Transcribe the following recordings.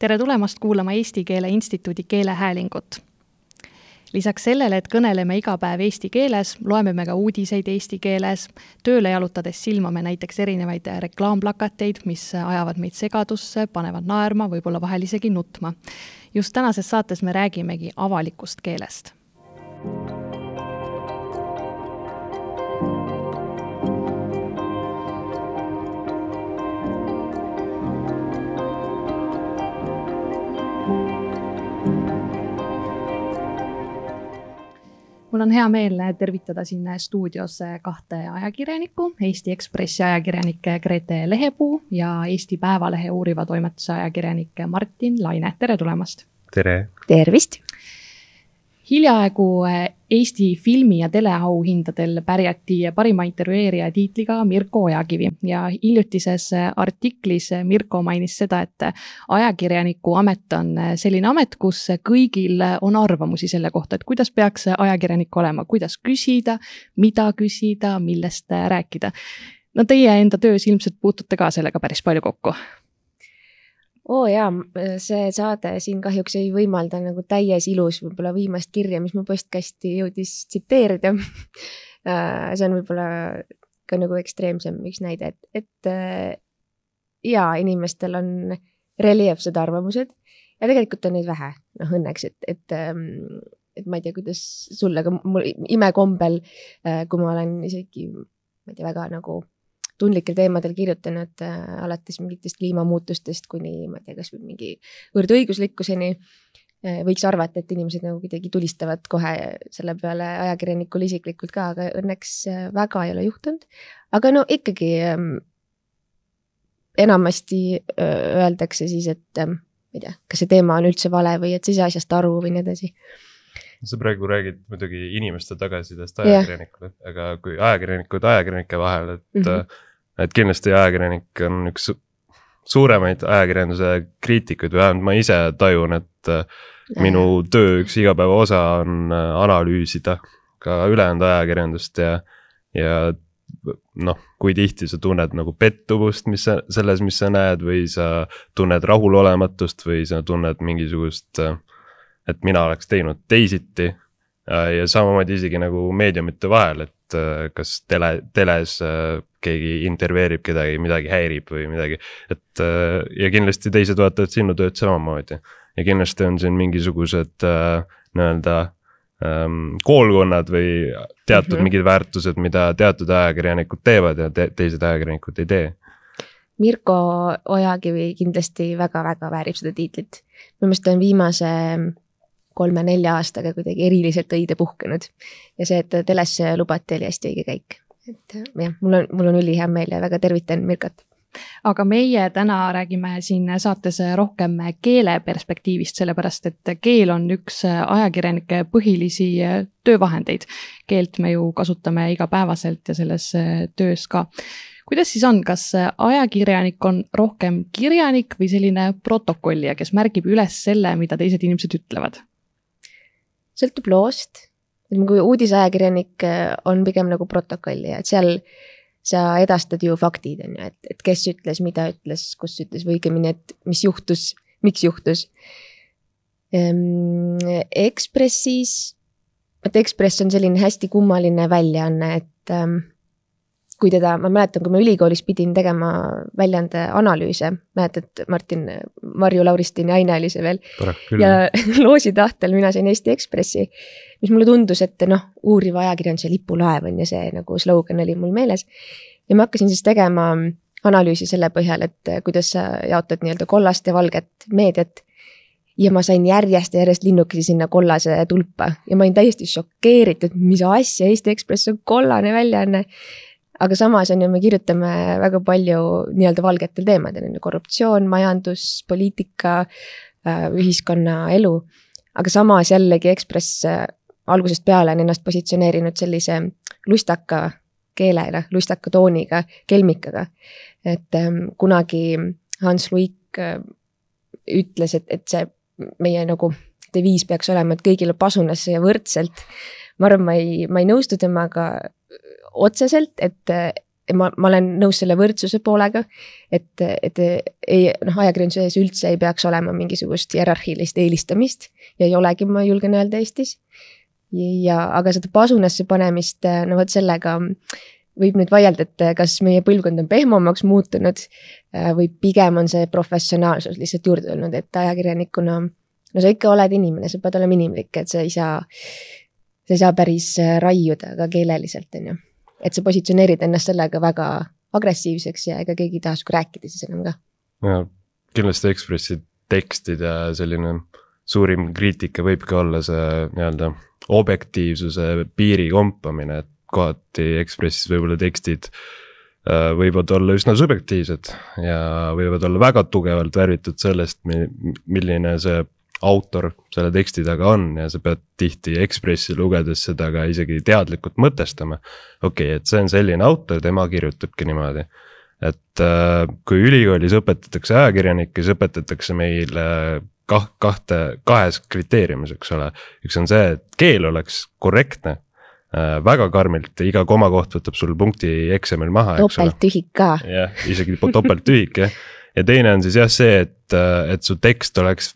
tere tulemast kuulama Eesti Keele Instituudi keelehäälingut. lisaks sellele, et kõneleme iga päev eesti keeles, loeme me ka uudiseid eesti keeles, tööle jalutades silmame näiteks erinevaid reklaamplakateid, mis ajavad meid segadusse, panevad naerma, võib-olla vahel isegi nutma. just tänases saates me räägimegi avalikust keelest mul on hea meel tervitada siin stuudios kahte ajakirjanikku, Eesti Ekspressi ajakirjanik Grete Lehepuu ja Eesti Päevalehe uuriva toimetuse ajakirjanik Martin Laine, tere tulemast! tere! tervist! Hiljaaegu eh, Eesti filmi- ja teleauhindadel pärjati parima intervjueerija tiitliga Mirko Ojakivi ja hiljutises eh, artiklis Mirko mainis seda, et ajakirjaniku amet on selline amet, kus kõigil on arvamusi selle kohta, et kuidas peaks ajakirjanik olema, kuidas küsida, mida küsida, millest rääkida. no teie enda töös ilmselt puutute ka sellega päris palju kokku oo oh jaa, see saade siin kahjuks ei võimalda nagu täies ilus võib-olla viimast kirja, mis mu postkasti jõudis tsiteerida. Äh, see on võib-olla ka nagu ekstreemsem üks näide, et, et äh, jaa, inimestel on reljeefsed arvamused ja tegelikult on neid vähe, noh õnneks, et, et, ähm, et ma ei tea, kuidas sul, aga mul imekombel, äh, kui ma olen isegi, ma ei tea, väga nagu tundlikel teemadel kirjutanud äh, alates mingitest kliimamuutustest kuni ma ei tea, kasvõi mingi võrdõiguslikkuseni äh,. võiks arvata, et inimesed nagu kuidagi tulistavad kohe selle peale ajakirjanikule isiklikult ka, aga õnneks äh, väga ei ole juhtunud. aga no ikkagi ähm, enamasti äh, öeldakse siis, et ähm, ma ei tea, kas see teema on üldse vale või et sa ei saa asjast aru või nii edasi sa praegu räägid muidugi inimeste tagasisidest ajakirjanikule yeah., aga kui ajakirjanikud ajakirjanike vahel, et mm, -hmm et kindlasti ajakirjanik on üks suuremaid ajakirjanduse kriitikuid, vähemalt ma ise tajun, et äh, minu töö üks igapäeva osa on äh, analüüsida ka ülejäänud ajakirjandust ja, ja noh, kui tihti sa tunned nagu pettumust, mis sa selles, mis sa näed või sa tunned rahulolematust või sa tunned mingisugust, äh, et mina oleks teinud teisiti. ja samamoodi isegi nagu meediumite vahel, et kas tele, teles keegi intervjueerib kedagi, midagi häirib või midagi. et äh, ja kindlasti teised vaatavad sinu tööd samamoodi ja kindlasti on siin mingisugused äh, nii-öelda ähm, koolkonnad või teatud mm -hmm. mingid väärtused, mida teatud ajakirjanikud teevad ja te teised ajakirjanikud ei tee. Mirko Ojakivi kindlasti väga-väga väärib seda tiitlit. minu meelest ta on viimase kolme-nelja aastaga kuidagi eriliselt õide puhkenud ja see, et telesse lubati, oli hästi õige käik et jah, mul on, mul on ülihea meel ja väga tervitan Mirkat aga meie täna räägime siin saates rohkem keele perspektiivist, sellepärast et keel on üks ajakirjanike põhilisi töövahendeid. keelt me ju kasutame igapäevaselt ja selles töös ka. kuidas siis on, kas ajakirjanik on rohkem kirjanik või selline protokollija, kes märgib üles selle, mida teised inimesed ütlevad? Sõltub loost ütleme, kui uudisajakirjanik äh, on pigem nagu protokollija, et seal sa edastad ju faktid, on ju, et, et kes ütles, mida ütles, kus ütles või õigemini, et mis juhtus, miks juhtus. Ehm, Ekspressis, vot Ekspress on selline hästi kummaline väljaanne, et ähm, kui teda, ma mäletan, kui ma ülikoolis pidin tegema väljaande analüüse, mäletad, Martin, Marju Lauristini aine oli see veel. ja loosi tahtel mina sain Eesti Ekspressi, mis mulle tundus, et noh, uuriva ajakirjanduse lipulaev on ju see nagu slogan oli mul meeles. ja ma hakkasin siis tegema analüüsi selle põhjal, et kuidas sa jaotad nii-öelda kollast ja valget meediat ja ma sain järjest ja järjest linnukesi sinna kollase tulpa ja ma olin täiesti šokeeritud, mis asja, Eesti Ekspress on kollane väljaanne aga samas on ju, me kirjutame väga palju nii-öelda valgetel teemadel, on ju korruptsioon, majandus, poliitika, äh, ühiskonnaelu. aga samas jällegi Ekspress äh, algusest peale on ennast positsioneerinud sellise lustaka keelega, lustaka tooniga, kelmikaga. et ähm, kunagi Hans Luik äh, ütles, et, et see meie nagu deviis peaks olema, et kõigile pasunasse ja võrdselt. ma arvan, ma ei, ma ei nõustu temaga otseselt, et, ma, ma olen nõus selle võrdsuse poolega. et, et ei noh, ajakirjanduses üldse ei peaks olema mingisugust hierarhilist eelistamist ja ei olegi, ma julgen öelda Eestis. ja, aga seda pasunasse panemist, no vot sellega võib nüüd vaielda, et kas meie põlvkond on pehmemaks muutunud või pigem on see professionaalsus lihtsalt juurde tulnud, et ajakirjanikuna no sa ikka oled inimene, sa pead olema inimlik, et sa ei saa, sa ei saa päris raiuda ka keeleliselt, on ju et sa positsioneerid ennast sellega väga agressiivseks ja ega keegi ei taha sinuga rääkida siis enam ka. ja kindlasti Ekspressi tekstide selline suurim kriitika võibki olla see nii-öelda objektiivsuse piiri kompamine, et kohati Ekspressis võib-olla tekstid äh, võivad olla üsna subjektiivsed ja võivad olla väga tugevalt värvitud sellest, milline see autor selle teksti taga on ja sa pead tihti Ekspressi lugedes seda ka isegi teadlikult mõtestama. okei okay,, et see on selline autor, tema kirjutabki niimoodi. et äh, kui ülikoolis õpetatakse ajakirjanikke, siis õpetatakse meile kah-, kahte, kahes kriteeriumis, eks ole. üks on see, et keel oleks korrektne äh,, väga karmilt, iga komakoht võtab sul punkti eksamil maha, eks ole. topelttühik ka. jah, isegi topelttühik jah ja teine on siis jah see, et, et su tekst oleks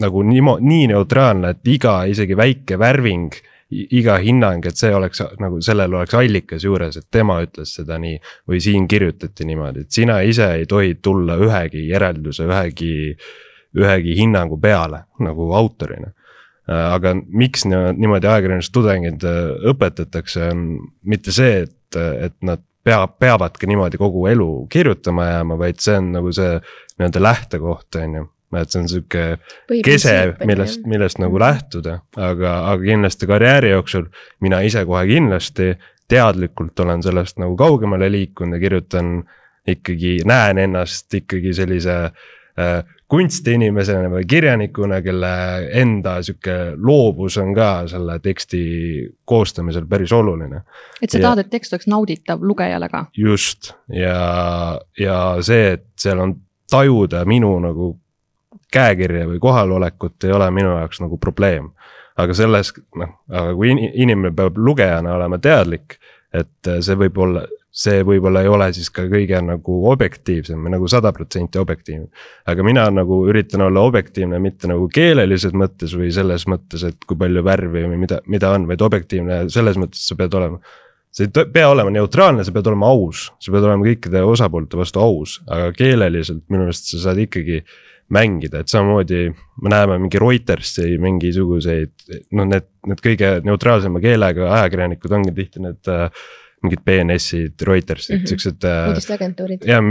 nagu nii, nii neutraalne, et iga isegi väike värving, iga hinnang, et see oleks nagu sellel oleks allikas juures, et tema ütles seda nii. või siin kirjutati niimoodi, et sina ise ei tohi tulla ühegi järelduse, ühegi, ühegi hinnangu peale nagu autorina aga miks niimoodi ajakirjandustudengid äh, õpetatakse, on mitte see, et, et nad pea, peavadki niimoodi kogu elu kirjutama jääma, vaid see on nagu see nii-öelda lähtekoht, on ju et see on sihuke kese, millest, millest nagu lähtuda, aga, aga kindlasti karjääri jooksul mina ise kohe kindlasti teadlikult olen sellest nagu kaugemale liikunud ja kirjutan ikkagi, näen ennast ikkagi sellise äh, kunstiinimesena või kirjanikuna, kelle enda sihuke loovus on ka selle teksti koostamisel päris oluline. et sa tahad, et tekst oleks nauditav lugejale ka? just ja, ja see, et seal on tajuda minu nagu käekirja või kohalolekut ei ole minu jaoks nagu probleem. aga selles, noh, aga kui inimene peab lugejana olema teadlik, et see võib olla, see võib-olla ei ole siis ka kõige nagu objektiivsem või nagu sada protsenti objektiivne. aga mina nagu üritan olla objektiivne mitte nagu keelelises mõttes või selles mõttes, et kui palju värvi või mida, mida on, vaid objektiivne selles mõttes sa pead olema sa ei pea olema neutraalne, sa pead olema aus, sa pead olema kõikide osapoolte vastu aus, aga keeleliselt minu meelest sa saad ikkagi mängida, et samamoodi me näeme mingi Reutersi mingisuguseid, noh, need, need kõige neutraalsema keelega ajakirjanikud ongi tihti need äh, mingid BNS-id, Reutersid mm -hmm., siuksed äh,. uudisteagentuurid. jah,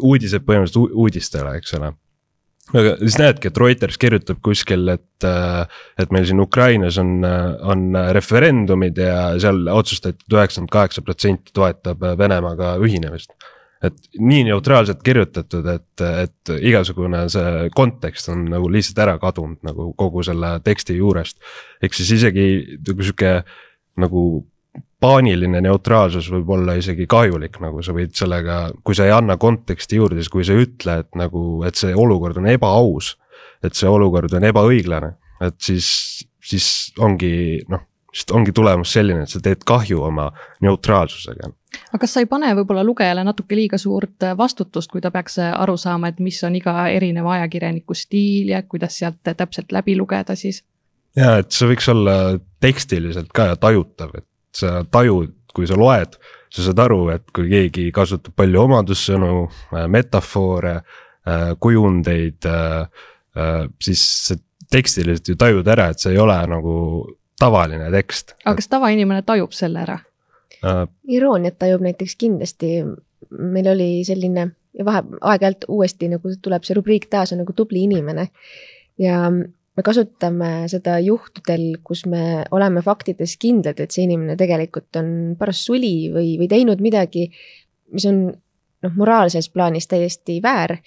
uudised põhimõtteliselt uudistele, eks ole aga siis näedki, et Reuters kirjutab kuskil, et, äh, et meil siin Ukrainas on, on referendumid ja seal otsustati et, et üheksakümmend kaheksa protsenti toetab Venemaaga ühinemist et nii neutraalselt kirjutatud, et, et igasugune see kontekst on nagu lihtsalt ära kadunud nagu kogu selle teksti juurest. ehk siis isegi nagu sihuke nagu paaniline neutraalsus võib olla isegi kahjulik, nagu sa võid sellega, kui sa ei anna konteksti juurde, siis kui sa ei ütle, et nagu, et see olukord on ebaaus. et see olukord on ebaõiglane, et siis, siis ongi noh, sest ongi tulemus selline, et sa teed kahju oma neutraalsusega aga kas sa ei pane võib-olla lugejale natuke liiga suurt äh, vastutust, kui ta peaks äh, aru saama, et mis on iga erineva ajakirjaniku stiil ja kuidas sealt täpselt läbi lugeda siis? ja, et see võiks olla tekstiliselt ka tajutav, et sa tajud, kui sa loed, sa saad aru, et kui keegi kasutab palju omadussõnu, äh, metafoore, kujundeid, siis tekstiliselt ju tajud ära, et see ei ole nagu tavaline tekst. aga kas tavainimene tajub selle ära? Äh,. irooniat tajub näiteks kindlasti, meil oli selline ja vahe, aeg-ajalt uuesti nagu tuleb see rubriik taas on nagu tubli inimene. ja me kasutame seda juhtudel, kus me oleme faktides kindlad, et see inimene tegelikult on paras suli või, või teinud midagi, mis on noh, moraalses plaanis täiesti väär.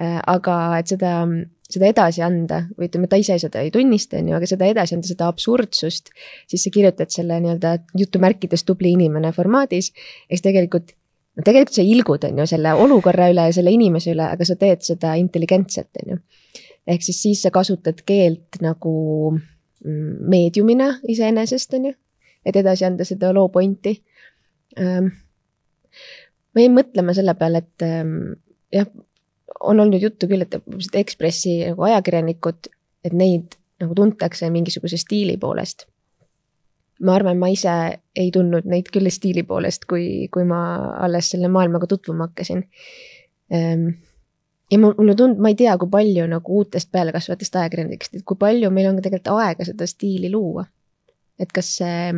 Äh, aga et seda seda edasi anda. Või ütleme, ta ise seda ei tunnista, on ju, aga seda edasi anda, seda absurdsust, siis sa kirjutad selle nii-öelda jutumärkides tubli inimene formaadis, eks tegelikult no tegelikult sa ilgud, on ju, selle olukorra üle ja selle inimese üle, aga sa teed seda intelligentselt, on ju. ehk siis siis sa kasutad keelt nagu mm, meediumina iseenesest, on ju, et edasi anda seda loo pointi. Ähm, ma jäin mõtlema selle peale, et ähm, jah, on olnud juttu küll, et Ekspressi nagu ajakirjanikud, et neid nagu tuntakse mingisuguse stiili poolest. ma arvan, ma ise ei tundnud neid küll stiili poolest, kui, kui ma alles selle maailmaga tutvuma hakkasin. Ähm, ja mulle tundub, ma ei tea, kui palju nagu uutest pealekasvavatest ajakirjanikest, et kui palju meil on tegelikult aega seda stiili luua. et kas see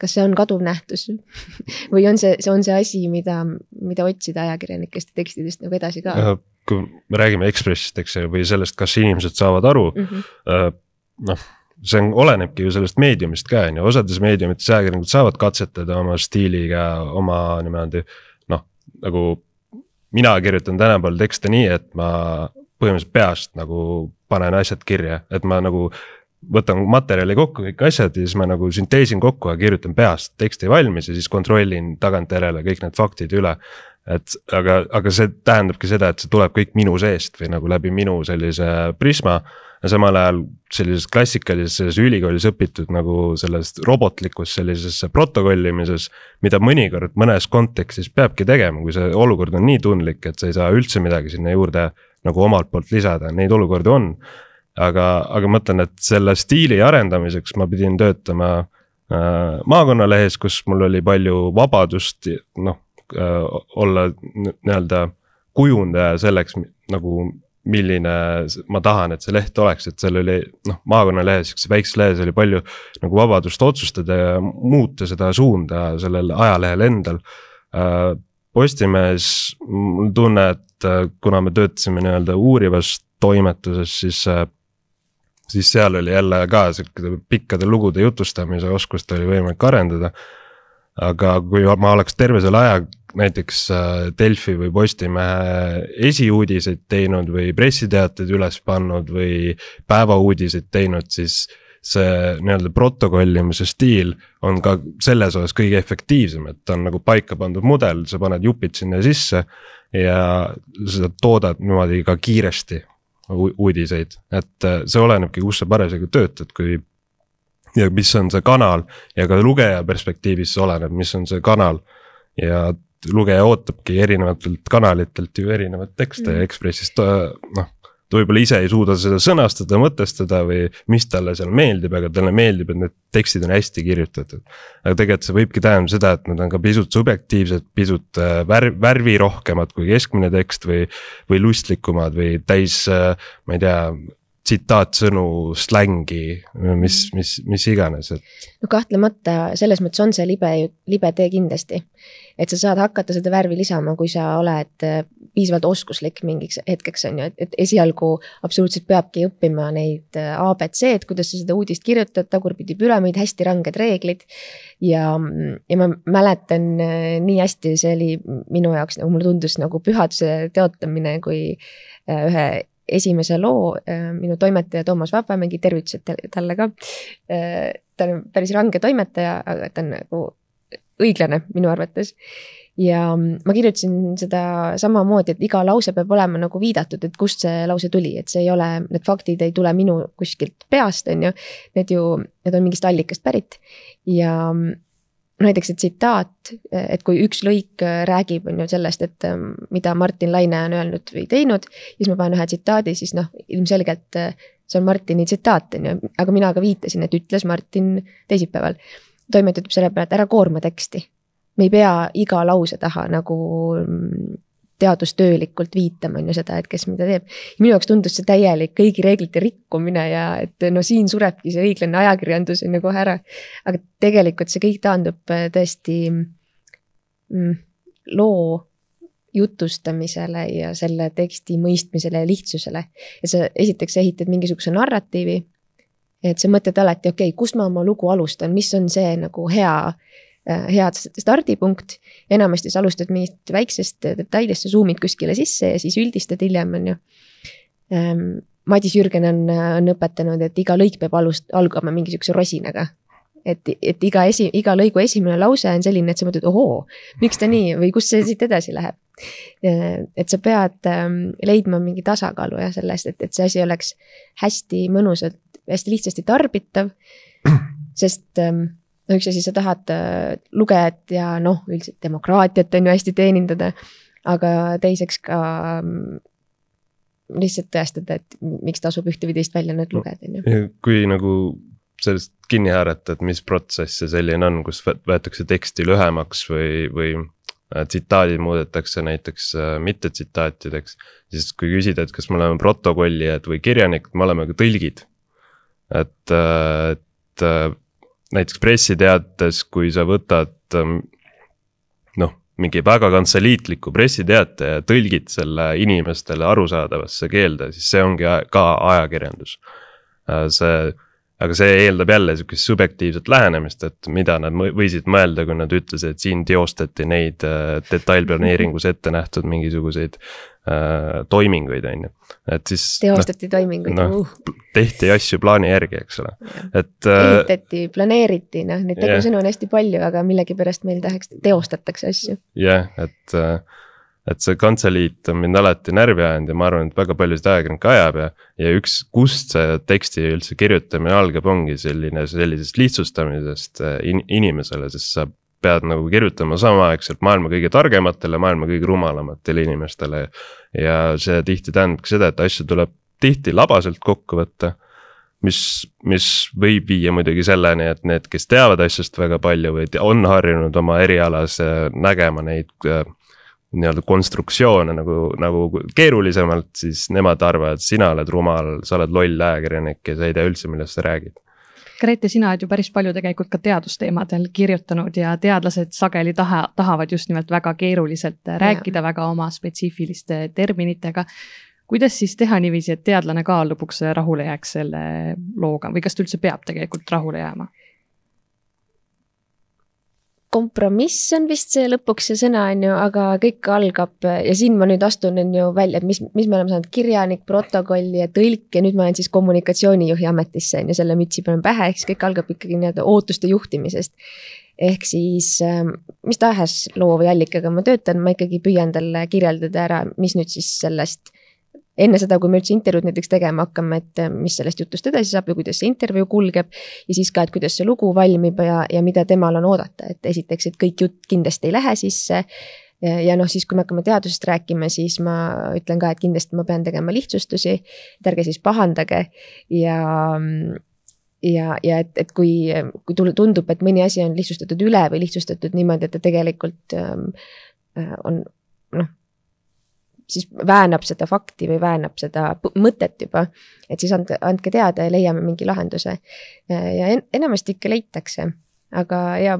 kas see on kaduv nähtus või on see, see on see asi, mida, mida otsida ajakirjanikest ja tekstidest nagu edasi ka? Kui me räägime Ekspressist, eks ju, või sellest, kas inimesed saavad aru mm, -hmm. noh, see on, olenebki ju sellest meediumist ka, on ju, osades meediumites ajakirjanikud saavad katsetada oma stiiliga, oma niimoodi noh, nagu mina kirjutan tänapäeval tekste nii, et ma põhimõtteliselt peast nagu panen asjad kirja, et ma nagu võtan materjali kokku, kõik asjad ja siis ma nagu sünteesin kokku ja kirjutan peast teksti valmis ja siis kontrollin tagantjärele kõik need faktid üle. Et aga, aga see tähendabki seda, et see tuleb kõik minu seest või nagu läbi minu sellise prisma. ja samal ajal sellises klassikalises, selles ülikoolis õpitud nagu sellest robotlikus sellises protokollimises. mida mõnikord mõnes kontekstis peabki tegema, kui see olukord on nii tundlik, et sa ei saa üldse midagi sinna juurde nagu omalt poolt lisada, neid olukordi on aga, aga ma mõtlen, et selle stiili arendamiseks ma pidin töötama äh, maakonnalehes, kus mul oli palju vabadust, noh olla nii-öelda kujundaja selleks nagu milline ma tahan, et see leht oleks, et seal oli noh, maakonnalehes, sihukeses väikses lehes oli palju nagu vabadust otsustada ja muuta seda suunda sellel ajalehel endal äh,. Postimehes mul tunne, et äh, kuna me töötasime nii-öelda uurivas toimetuses, siis äh, siis seal oli jälle ka sihuke pikkade lugude jutustamise oskust oli võimalik arendada. aga kui ma oleks terve selle aja näiteks äh, Delfi või Postimehe esiuudiseid teinud või pressiteateid üles pannud või päevauudiseid teinud, siis see nii-öelda protokollimise stiil on ka selles osas kõige efektiivsem, et ta on nagu paika pandud mudel, sa paned jupid sinna sisse ja seda toodad niimoodi ka kiiresti uudiseid, et äh, see olenebki, kus sa parasjagu töötad, kui. ja mis on see kanal ja ka lugeja perspektiivist see oleneb, mis on see kanal ja lugeja ootabki erinevatelt kanalitelt ju erinevat tekste mm. ja Ekspressist äh, noh ta võib-olla ise ei suuda seda sõnastada, mõtestada või mis talle seal meeldib, aga talle meeldib, et need tekstid on hästi kirjutatud. aga tegelikult see võibki tähendada seda, et nad on ka pisut subjektiivsed, pisut äh, värv, värvirohkemad kui keskmine tekst või, või lustlikumad või täis, äh, ma ei tea tsitaatsõnu, slängi, mis, mis, mis iganes, et. no kahtlemata selles mõttes on see libe, libe tee kindlasti. et sa saad hakata seda värvi lisama, kui sa oled äh, piisavalt oskuslik mingiks hetkeks on ju, et, et esialgu absoluutselt peabki õppima neid äh, abc-d, kuidas sa seda uudist kirjutad, tagurpidi püramiid, hästi ranged reeglid. ja, ja ma mäletan äh, nii hästi, see oli minu jaoks nagu mulle tundus nagu pühaduse teotamine, kui ühe esimese loo minu toimetaja Toomas Vabamägi, tervitused talle ka. ta on päris range toimetaja, aga ta on nagu õiglane minu arvates. ja ma kirjutasin seda samamoodi, et iga lause peab olema nagu viidatud, et kust see lause tuli, et see ei ole, need faktid ei tule minu kuskilt peast, on ju. Need ju, need on mingist allikast pärit ja näiteks see tsitaat, et kui üks lõik äh, räägib, on ju sellest, et ähm, mida Martin Laine on öelnud või teinud, siis ma panen ühe tsitaadi, siis noh, ilmselgelt äh, see on Martini tsitaat, on ju, aga mina ka viitasin, et ütles Martin teisipäeval. toimet ütleb selle peale, et ära koorma teksti. me ei pea iga lause taha nagu mm, teadustöölikult viitama, on ju seda, et kes mida teeb. minu jaoks tundus see täielik kõigi reeglite rikkumine ja et no siin surebki see õiglane ajakirjandus on ju kohe ära. aga tegelikult see kõik taandub äh, tõesti mm, loo jutustamisele ja selle teksti mõistmisele ja lihtsusele. ja sa esiteks ehitad mingisuguse narratiivi. et sa mõtled alati, okei okay,, kust ma oma lugu alustan, mis on see nagu hea Äh, head stardipunkt. enamasti sa alustad mingist väiksest detailist, sa zoom'id kuskile sisse ja siis üldistad hiljem, on ju. Ähm, Madis Jürgen on, on õpetanud, et iga lõik peab alust-, algama mingisuguse rosinaga. et, et iga esi, iga lõigu esimene lause on selline, et sa mõtled, ohoo, miks ta nii või kust see siit edasi läheb. Äh, et sa pead ähm, leidma mingi tasakaalu jah, sellest, et, et see asi oleks hästi mõnusalt, hästi lihtsasti tarbitav. sest ähm, no üks asi, sa tahad äh, lugejat ja noh, üldiselt demokraatiat on ju hästi teenindada, aga teiseks ka mm, lihtsalt tõestada, et miks tasub ühte või teist väljaannet lugeda, on ju. kui nagu sellest kinni haarata, et mis protsess see selline on, kus võetakse teksti lühemaks või, või äh, tsitaadid muudetakse näiteks äh, mitte tsitaatideks. siis kui küsida, et kas me oleme protokollijad või kirjanikud, me oleme ka tõlgid. et, et näiteks pressiteates, kui sa võtad ähm, noh, mingi väga kantseliitliku pressiteate ja tõlgid selle inimestele arusaadavasse keelde, siis see ongi ka ajakirjandus. see aga see eeldab jälle sihukest subjektiivset lähenemist, et mida nad võisid mõelda, kui nad ütlesid, et siin teostati neid äh, detailplaneeringus ette nähtud mingisuguseid äh, toiminguid, on ju, et siis. teostati no, toiminguid no, uh., tehti asju plaani järgi, eks ole, et äh,. ehitati, planeeriti, noh, neid tegusõnu on hästi palju, aga millegipärast meil tahaks, teostatakse asju. jah yeah,, et äh, et see kantseliit on mind alati närvi ajanud ja ma arvan, et väga paljusid ajakirjanikke ajab ja, ja üks, kust see teksti üldse kirjutamine algab, ongi selline, sellisest lihtsustamisest äh, in, inimesele, sest sa pead nagu kirjutama samaaegselt maailma kõige targematele, maailma kõige rumalamatele inimestele. ja see tihti tähendabki seda, et asju tuleb tihti labaselt kokku võtta mis, mis võib viia muidugi selleni, et need, kes teavad asjast väga palju või on harjunud oma erialas nägema neid äh, nii-öelda konstruktsioone nagu, nagu keerulisemalt, siis nemad arvavad, sina oled rumal, sa oled loll ajakirjanik ja sa ei tea üldse, millest sa räägid. Grete, sina oled ju päris palju tegelikult ka teadusteemadel kirjutanud ja teadlased sageli taha, tahavad just nimelt väga keeruliselt rääkida, väga oma spetsiifiliste terminitega. kuidas siis teha niiviisi, et teadlane ka lõpuks rahule jääks selle looga või kas ta üldse peab tegelikult rahule jääma? Kompromiss on vist see lõpuks see sõna, on ju, aga kõik algab ja siin ma nüüd astun, on ju välja, et mis, mis me oleme saanud, kirjanik, protokolli ja tõlk ja nüüd ma olen siis kommunikatsioonijuhi ametisse, on ju, selle mütsi panen pähe, ehk siis kõik algab ikkagi nii-öelda ootuste juhtimisest. ehk siis ähm, mis tahes loo või allikaga ma töötan, ma ikkagi püüan talle kirjeldada ära, mis nüüd siis sellest enne seda, kui me üldse intervjuud näiteks tegema hakkame, et eh, mis sellest jutust edasi saab ja kuidas see intervjuu kulgeb. ja siis ka, et kuidas see lugu valmib ja, ja mida temal on oodata, et esiteks, et kõik jutt kindlasti ei lähe sisse. Ja, ja noh, siis kui me hakkame teadusest rääkima, siis ma ütlen ka, et kindlasti ma pean tegema lihtsustusi, et ärge siis pahandage. Ja ja, ja et, et kui, kui tundub, et mõni asi on lihtsustatud üle või lihtsustatud niimoodi, et ta tegelikult ähm, äh, on siis väänab seda fakti või väänab seda mõtet juba. et siis andke, andke teada ja leiame mingi lahenduse. ja en, enamasti ikka leitakse, aga ja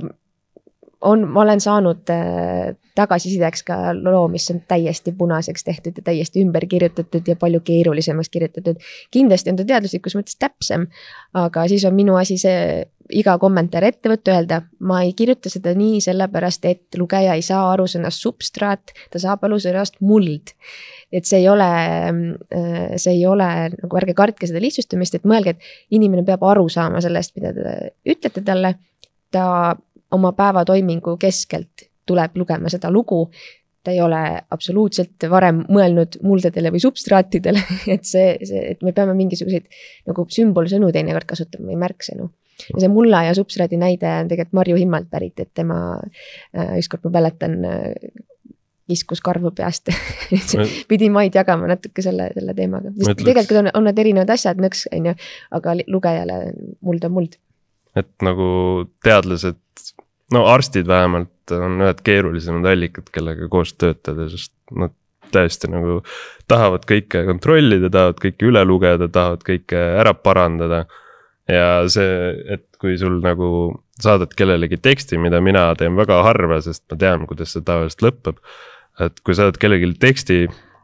on, ma olen saanud äh, tagasisideks ka loo, mis on täiesti punaseks tehtud ja täiesti ümber kirjutatud ja palju keerulisemaks kirjutatud. kindlasti on ta teaduslikus mõttes täpsem, aga siis on minu asi see iga kommentaar ette võtta, öelda, ma ei kirjuta seda nii sellepärast, et lugeja ei saa aru sõnast substraat, ta saab aru sõnast muld. et see ei ole, äh, see ei ole nagu ärge kartke seda lihtsustamist, et mõelge, et inimene peab aru saama sellest, mida te ütlete talle. ta oma päevatoimingu keskelt tuleb lugema seda lugu. Ta ei ole absoluutselt varem mõelnud muldadele või substraatidele, et see, see, et me peame mingisuguseid nagu sümbolsõnu teinekord kasutama või märksõnu. Ja see mulla ja substraadi näide on tegelikult Marju Himmalt pärit, et tema äh,, ükskord ma mäletan äh,, kiskus karvu peast. Pidi maid jagama natuke selle, selle teemaga, tegelikult on, on need erinevad asjad, nõks, on ju, aga lugejale muld on muld. et nagu teadlased, no arstid vähemalt on ühed keerulisemad allikad, kellega koos töötada, sest nad täiesti nagu tahavad kõike kontrollida, tahavad kõike üle lugeda, tahavad kõike ära parandada ja see, et kui sul nagu saadad kellelegi teksti, mida mina teen väga harva, sest ma tean, kuidas see tavaliselt lõpeb. et kui saadad kellelegi teksti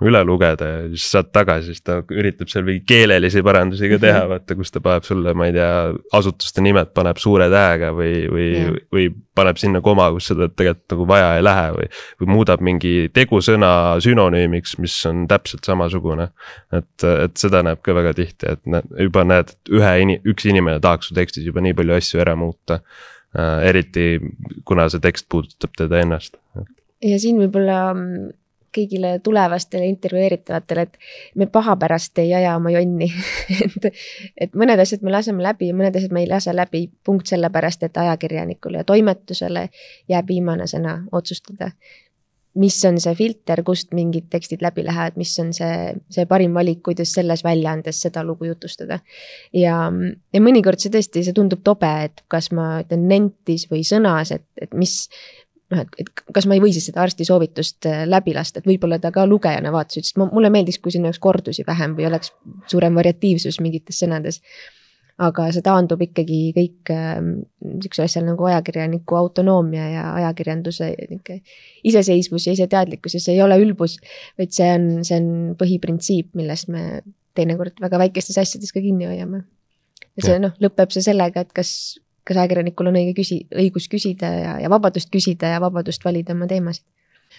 üle lugeda ja siis saad tagasi, siis ta üritab seal mingi keelelisi parandusi ka teha, mhm. vaata, kus ta paneb sulle, ma ei tea, asutuste nimed paneb suure tähega või, või või paneb sinna koma, kus seda tegelikult nagu vaja ei lähe või. või muudab mingi tegusõna sünonüümiks, mis on täpselt samasugune. et, et seda näeb ka väga tihti, et näed, juba näed, et ühe ini-, üks inimene tahaks su tekstis juba nii palju asju ära muuta äh,. eriti kuna see tekst puudutab teda ennast. ja siin võib-olla mm, kõigile tulevastele intervjueeritavatele, et me paha pärast ei aja oma jonni et, et mõned asjad me laseme läbi ja mõned asjad me ei lase läbi punkt sellepärast, et ajakirjanikule ja toimetusele jääb viimane sõna otsustada mis on see filter, kust mingid tekstid läbi lähevad, mis on see, see parim valik, kuidas selles väljaandes seda lugu jutustada. ja, ja mõnikord see tõesti, see tundub tobe, et kas ma ütlen nentis või sõnas, et, et mis. Noh, et, et kas ma ei või siis seda arsti soovitust äh, läbi lasta, et võib-olla ta ka lugejana vaatas, ütles, et mulle meeldiks, kui siin oleks kordusi vähem või oleks suurem variatiivsus mingites sõnades aga see taandub ikkagi kõik ähm, sihukesel asjal nagu ajakirjaniku autonoomia ja ajakirjanduse nihuke iseseisvus ja iseteadlikkus ja see ei ole ülbus, vaid see on, see on põhiprintsiip, millest me teinekord väga väikestes asjades ka kinni hoiame. ja see noh, lõpeb see sellega, et kas, kas ajakirjanikul on õige küsi-, õigus küsida ja, ja vabadust küsida ja vabadust valida oma teemasid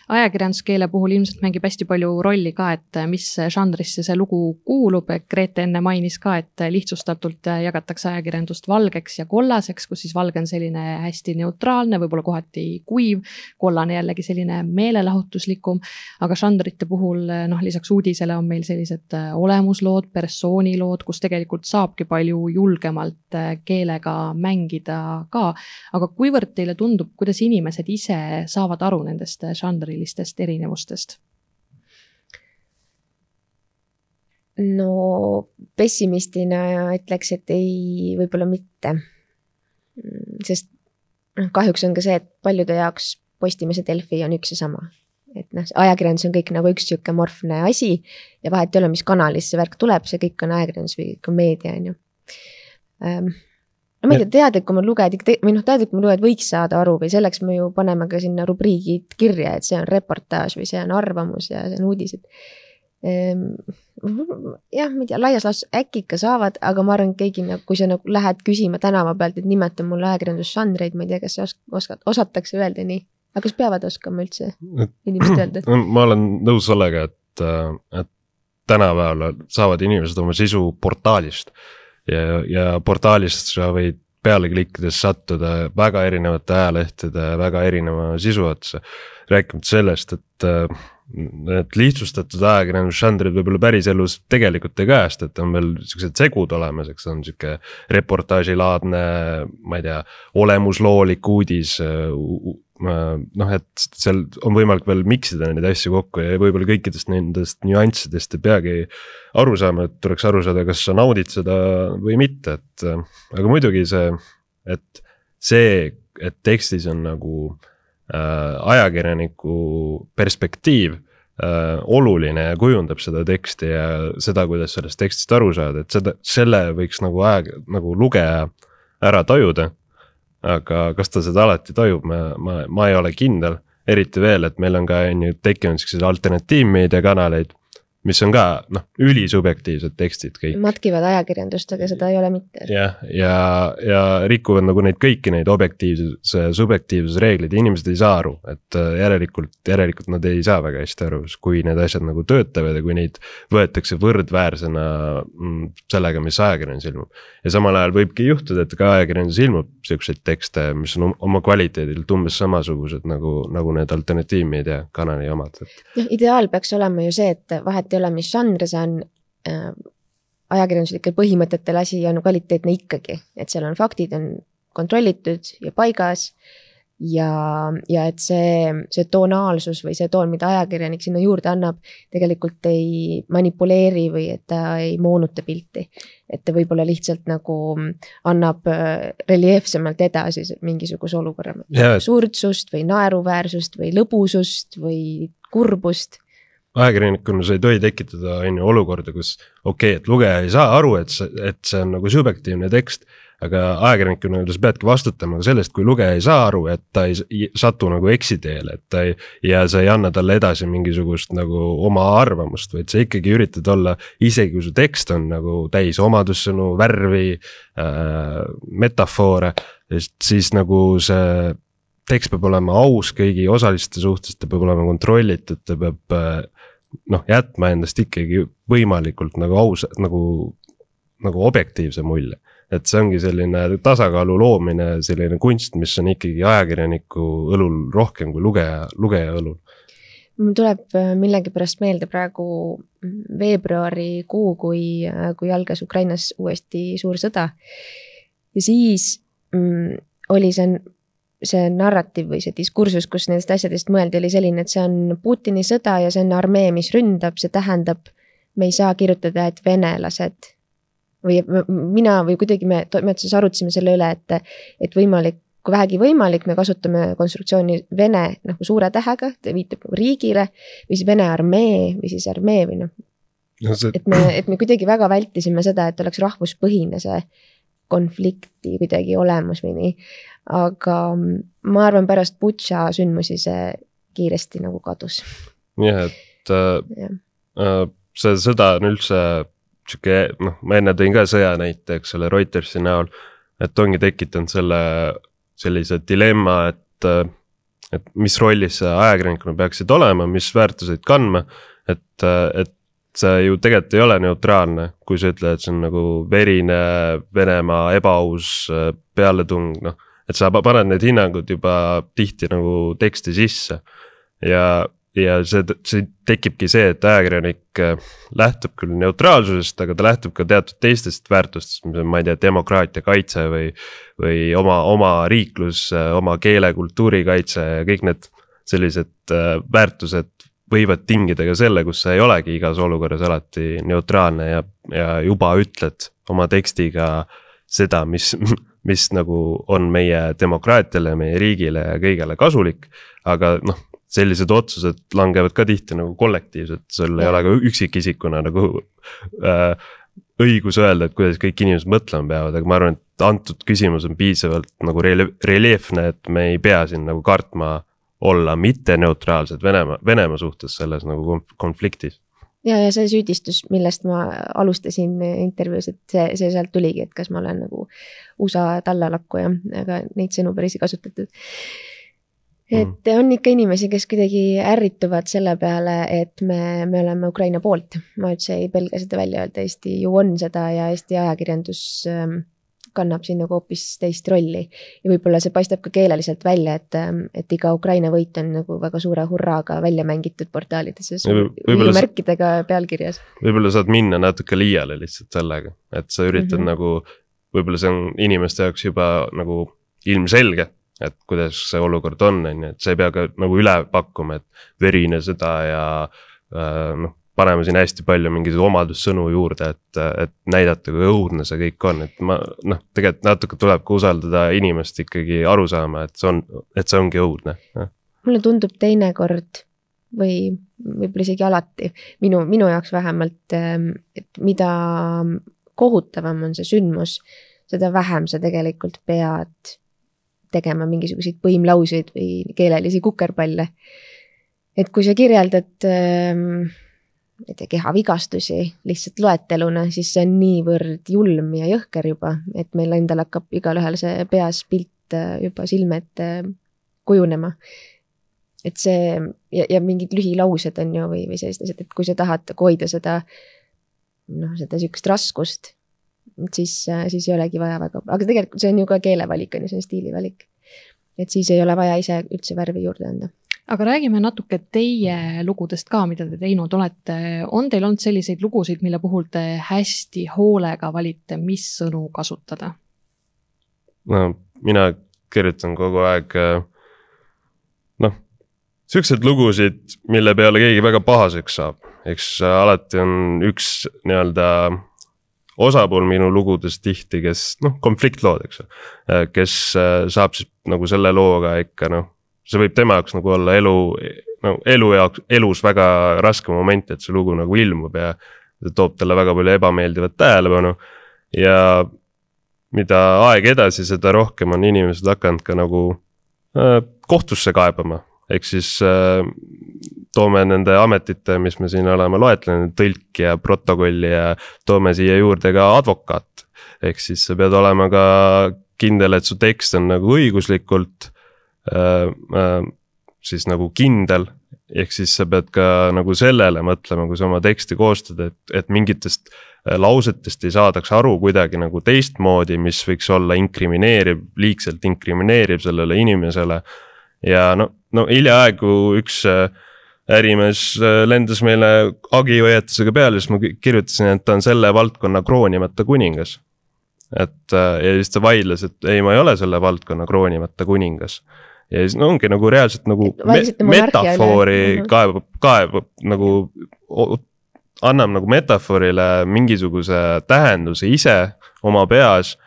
ajakirjanduskeele puhul ilmselt mängib hästi palju rolli ka, et mis žanrisse see lugu kuulub, Grete enne mainis ka, et lihtsustatult jagatakse ajakirjandust valgeks ja kollaseks, kus siis valge on selline hästi neutraalne, võib-olla kohati kuiv, kollane jällegi selline meelelahutuslikum, aga žanrite puhul noh, lisaks uudisele on meil sellised olemuslood, persoonilood, kus tegelikult saabki palju julgemalt keelega mängida ka, aga kuivõrd teile tundub, kuidas inimesed ise saavad aru nendest žanri kultuurilistest erinevustest? no pessimistina ütleks, et ei, võib-olla mitte. sest noh, kahjuks on ka see, et paljude jaoks Postimees ja Delfi on üks ja sama. et noh, ajakirjandus on kõik nagu üks sihuke morfne asi ja vahet ei ole, mis kanalis see värk tuleb, see kõik on ajakirjandus või ka meedia, on ju ehm, no ma ei tea, teadlikumad lugejad ikka, või noh, teadlikumad lugejad võiks saada aru või selleks me ju paneme ka sinna rubriigid kirja, et see on reportaaž või see on arvamus ja see on uudised. Ehm, jah, ma ei tea, laias laastus äkki ikka saavad, aga ma arvan, et keegi nagu, kui sa nagu lähed küsima tänava pealt, et nimeta mulle ajakirjandusžanreid, ma ei tea, kas sa oskad, osatakse öelda nii, aga kas peavad oskama üldse inimesed öelda? ma olen nõus sellega, et, et tänapäeval saavad inimesed oma sisu portaalist ja, ja portaalist sa võid peale klikkides sattuda väga erinevate ajalehtede väga erineva sisu otsa. rääkimata sellest, et need lihtsustatud ajakirjandusžanrid võib-olla päriselus tegelikult ei kajasta, et on veel siuksed segud olemas, eks on sihuke reportaažilaadne, ma ei tea, olemusloolik uudis noh, et seal on võimalik veel mix ida neid asju kokku ja võib-olla kõikidest nendest nüanssidest ei peagi aru saama, et tuleks aru saada, kas sa naudid seda või mitte, et. aga muidugi see, et see, et tekstis on nagu ajakirjaniku perspektiiv äh, oluline ja kujundab seda teksti ja seda, kuidas sellest tekstist aru saada, et seda, selle võiks nagu aja, nagu lugeja ära tajuda aga kas ta seda alati tajub, ma, ma, ma ei ole kindel. eriti veel, et meil on ka on ju tekkinud siukseid alternatiivmeediakanaleid mis on ka noh, ülisubjektiivsed tekstid kõik. matkivad ajakirjandust, aga seda ei ole mitte. jah, ja, ja, ja rikuvad nagu neid kõiki neid objektiivsuse, subjektiivsuse reegleid ja inimesed ei saa aru, et äh, järelikult, järelikult nad ei saa väga hästi aru, kui need asjad nagu töötavad ja kui neid võetakse võrdväärsena mm, sellega, mis ajakirjanduses ilmub. ja samal ajal võibki juhtuda, et ka ajakirjanduses ilmub siukseid tekste, mis on oma kvaliteedilt umbes samasugused nagu, nagu need alternatiivmeedia kanali omad, noh, ideaal peaks olema ju see, et vahet ei ole, mis žanr see on äh,. ajakirjanduslikel põhimõtetel asi on kvaliteetne ikkagi, et seal on faktid on kontrollitud ja paigas. ja, ja et see, see tonaalsus või see toon, mida ajakirjanik sinna juurde annab, tegelikult ei manipuleeri või et ta ei moonuta pilti. et ta võib-olla lihtsalt nagu annab äh, reljeefsemalt edasi mingisuguse olukorra absurdsust või naeruväärsust või lõbusust või kurbust ajakirjanikuna sa ei tohi tekitada, on ju, olukorda, kus okei okay,, et lugeja ei saa aru, et see, et see on nagu subjektiivne tekst. aga ajakirjanikuna sa peadki vastutama sellest, kui lugeja ei saa aru, et ta ei satu nagu eksiteele, et ta ei. ja sa ei anna talle edasi mingisugust nagu oma arvamust, vaid sa ikkagi üritad olla, isegi kui su tekst on nagu täis omadussõnu, värvi äh,, metafoore. siis nagu see tekst peab olema aus kõigi osaliste suhtes, ta peab olema kontrollitud, ta peab äh, noh, jätma endast ikkagi võimalikult nagu aus, nagu, nagu objektiivse mulje. et see ongi selline tasakaalu loomine, selline kunst, mis on ikkagi ajakirjaniku õlul rohkem kui lugeja, lugeja õlul mul tuleb äh, millegipärast meelde praegu veebruarikuu, kui, äh, kui algas Ukrainas uuesti suur sõda. ja siis mm, oli see, see narratiiv või see diskursus, kus nendest asjadest mõeldi, oli selline, et see on Putini sõda ja see on armee, mis ründab, see tähendab, me ei saa kirjutada, et venelased või mina või kuidagi me toimetuses arutasime selle üle, et, et võimalik kui vähegi võimalik, me kasutame konstruktsiooni Vene nagu suure tähega, ta viitab riigile või siis Vene armee või siis armee või noh no. See... et me, et me kuidagi väga vältisime seda, et oleks rahvuspõhine see konflikti kuidagi olemus või nii. Aga ma arvan, pärast Butša sündmusi see kiiresti nagu kadus. jah, et äh, äh, see sõda on üldse sihuke noh, ma enne tõin ka sõja näite, eks ole, Reutersi näol. et ongi tekitanud selle sellise dilemma, et, et mis rollis sa ajakirjanikuna peaksid olema, mis väärtuseid kandma. et, et see ju tegelikult ei ole neutraalne, kui sa ütled, et see on nagu verine Venemaa ebaaus pealetung, noh. Et sa paned need hinnangud juba tihti nagu teksti sisse ja ja see, see tekibki see, et ajakirjanik äh, lähtub küll neutraalsusest, aga ta lähtub ka teatud teistest väärtustest, ma ei tea, demokraatia kaitse või. või oma, oma riiklus, äh, oma keele, kultuuri kaitse ja kõik need sellised äh, väärtused võivad tingida ka selle, kus sa ei olegi igas olukorras alati neutraalne ja, ja juba ütled oma tekstiga seda, mis, mis nagu on meie demokraatiale, meie riigile ja kõigele kasulik. aga noh, sellised otsused langevad ka tihti nagu kollektiivselt, sul ei ole ka üksikisikuna nagu äh, õigus öelda, et kuidas kõik inimesed mõtlema peavad, aga ma arvan, et antud küsimus on piisavalt nagu reljeefne, et me ei pea siin nagu kartma olla mitteneutraalsed Venemaa, Venemaa suhtes selles nagu konfliktis. Ja, ja see süüdistus, millest ma alustasin intervjuus, et see, see sealt tuligi, et kas ma olen nagu USA tallalakkuja, aga neid sõnu päris ei kasutatud et mm. on ikka inimesi, kes kuidagi ärrituvad selle peale, et me, me oleme Ukraina poolt. ma üldse ei pelga seda välja öelda, Eesti ju on seda ja Eesti ajakirjandus ähm, kannab siin nagu hoopis teist rolli. ja võib-olla see paistab ka keeleliselt välja, et, ähm, et iga Ukraina võit on nagu väga suure hurraaga välja mängitud portaalides ja märkidega pealkirjas. võib-olla saad minna natuke liiale lihtsalt sellega, et sa üritad mm -hmm. nagu, võib-olla see on inimeste jaoks juba nagu ilmselge et kuidas see olukord on, on ju, et sa ei pea ka nagu üle pakkuma, et verine sõda ja äh, noh, paneme siin hästi palju mingeid omadussõnu juurde, et, et näidata, kui õudne see kõik on, et ma noh, tegelikult natuke tuleb ka usaldada inimest ikkagi aru saama, et see on, et see ongi õudne. mulle tundub teinekord või võib-olla isegi alati, minu, minu jaoks vähemalt, ähm, et mida kohutavam on see sündmus, seda vähem sa tegelikult pead tegema mingisuguseid põimlauseid või keelelisi kukerpalle. et kui sa kirjeldad ähm, ma ei tea, kehavigastusi lihtsalt loeteluna, siis see on niivõrd julm ja jõhker juba, et meil endal hakkab igalühel see peas pilt äh, juba silme ette kujunema. et see ja, ja mingid lühilaused on ju või, või sellised asjad, et kui sa tahad hoida seda noh, seda sihukest raskust siis, siis ei olegi vaja väga, aga tegelikult see on ju ka keelevalik on ju, see on stiilivalik. Et siis ei ole vaja ise üldse värvi juurde anda aga räägime natuke teie lugudest ka, mida te teinud olete. on teil olnud selliseid lugusid, mille puhul te hästi hoolega valite, mis sõnu kasutada? no mina kirjutan kogu aeg noh, siukseid lugusid, mille peale keegi väga pahaseks saab, eks alati on üks nii-öelda osapool minu lugudes tihti, kes noh, konfliktlood, eks ju. Äh, kes äh, saab siis nagu selle looga ikka noh, see võib tema jaoks nagu olla elu, no elu jaoks, elus väga raske moment, et see lugu nagu ilmub ja. see toob talle väga palju ebameeldivat tähelepanu ja mida aeg edasi, seda rohkem on inimesed hakanud ka nagu äh, kohtusse kaebama, ehk siis äh, toome nende ametite, mis me siin oleme loetlenud, tõlk ja protokolli ja toome siia juurde ka advokaat. ehk siis sa pead olema ka kindel, et su tekst on nagu õiguslikult äh, äh, siis nagu kindel. ehk siis sa pead ka nagu sellele mõtlema, kui sa oma teksti koostad, et, et mingitest lausetest ei saadaks aru kuidagi nagu teistmoodi, mis võiks olla inkrimineeriv, liigselt inkrimineeriv sellele inimesele. Ja no, no hiljaaegu üks äh, ärimees äh, lendas meile hagihoiatusega peale, siis ma kirjutasin, et ta on selle valdkonna kroonimata kuningas. et äh, ja siis ta vaidles, et ei, ma ei ole selle valdkonna kroonimata kuningas. ja siis no ongi nagu reaalselt nagu me metafoori mhm. kaevab, kaevab nagu, annab nagu metafoorile mingisuguse tähenduse ise oma peas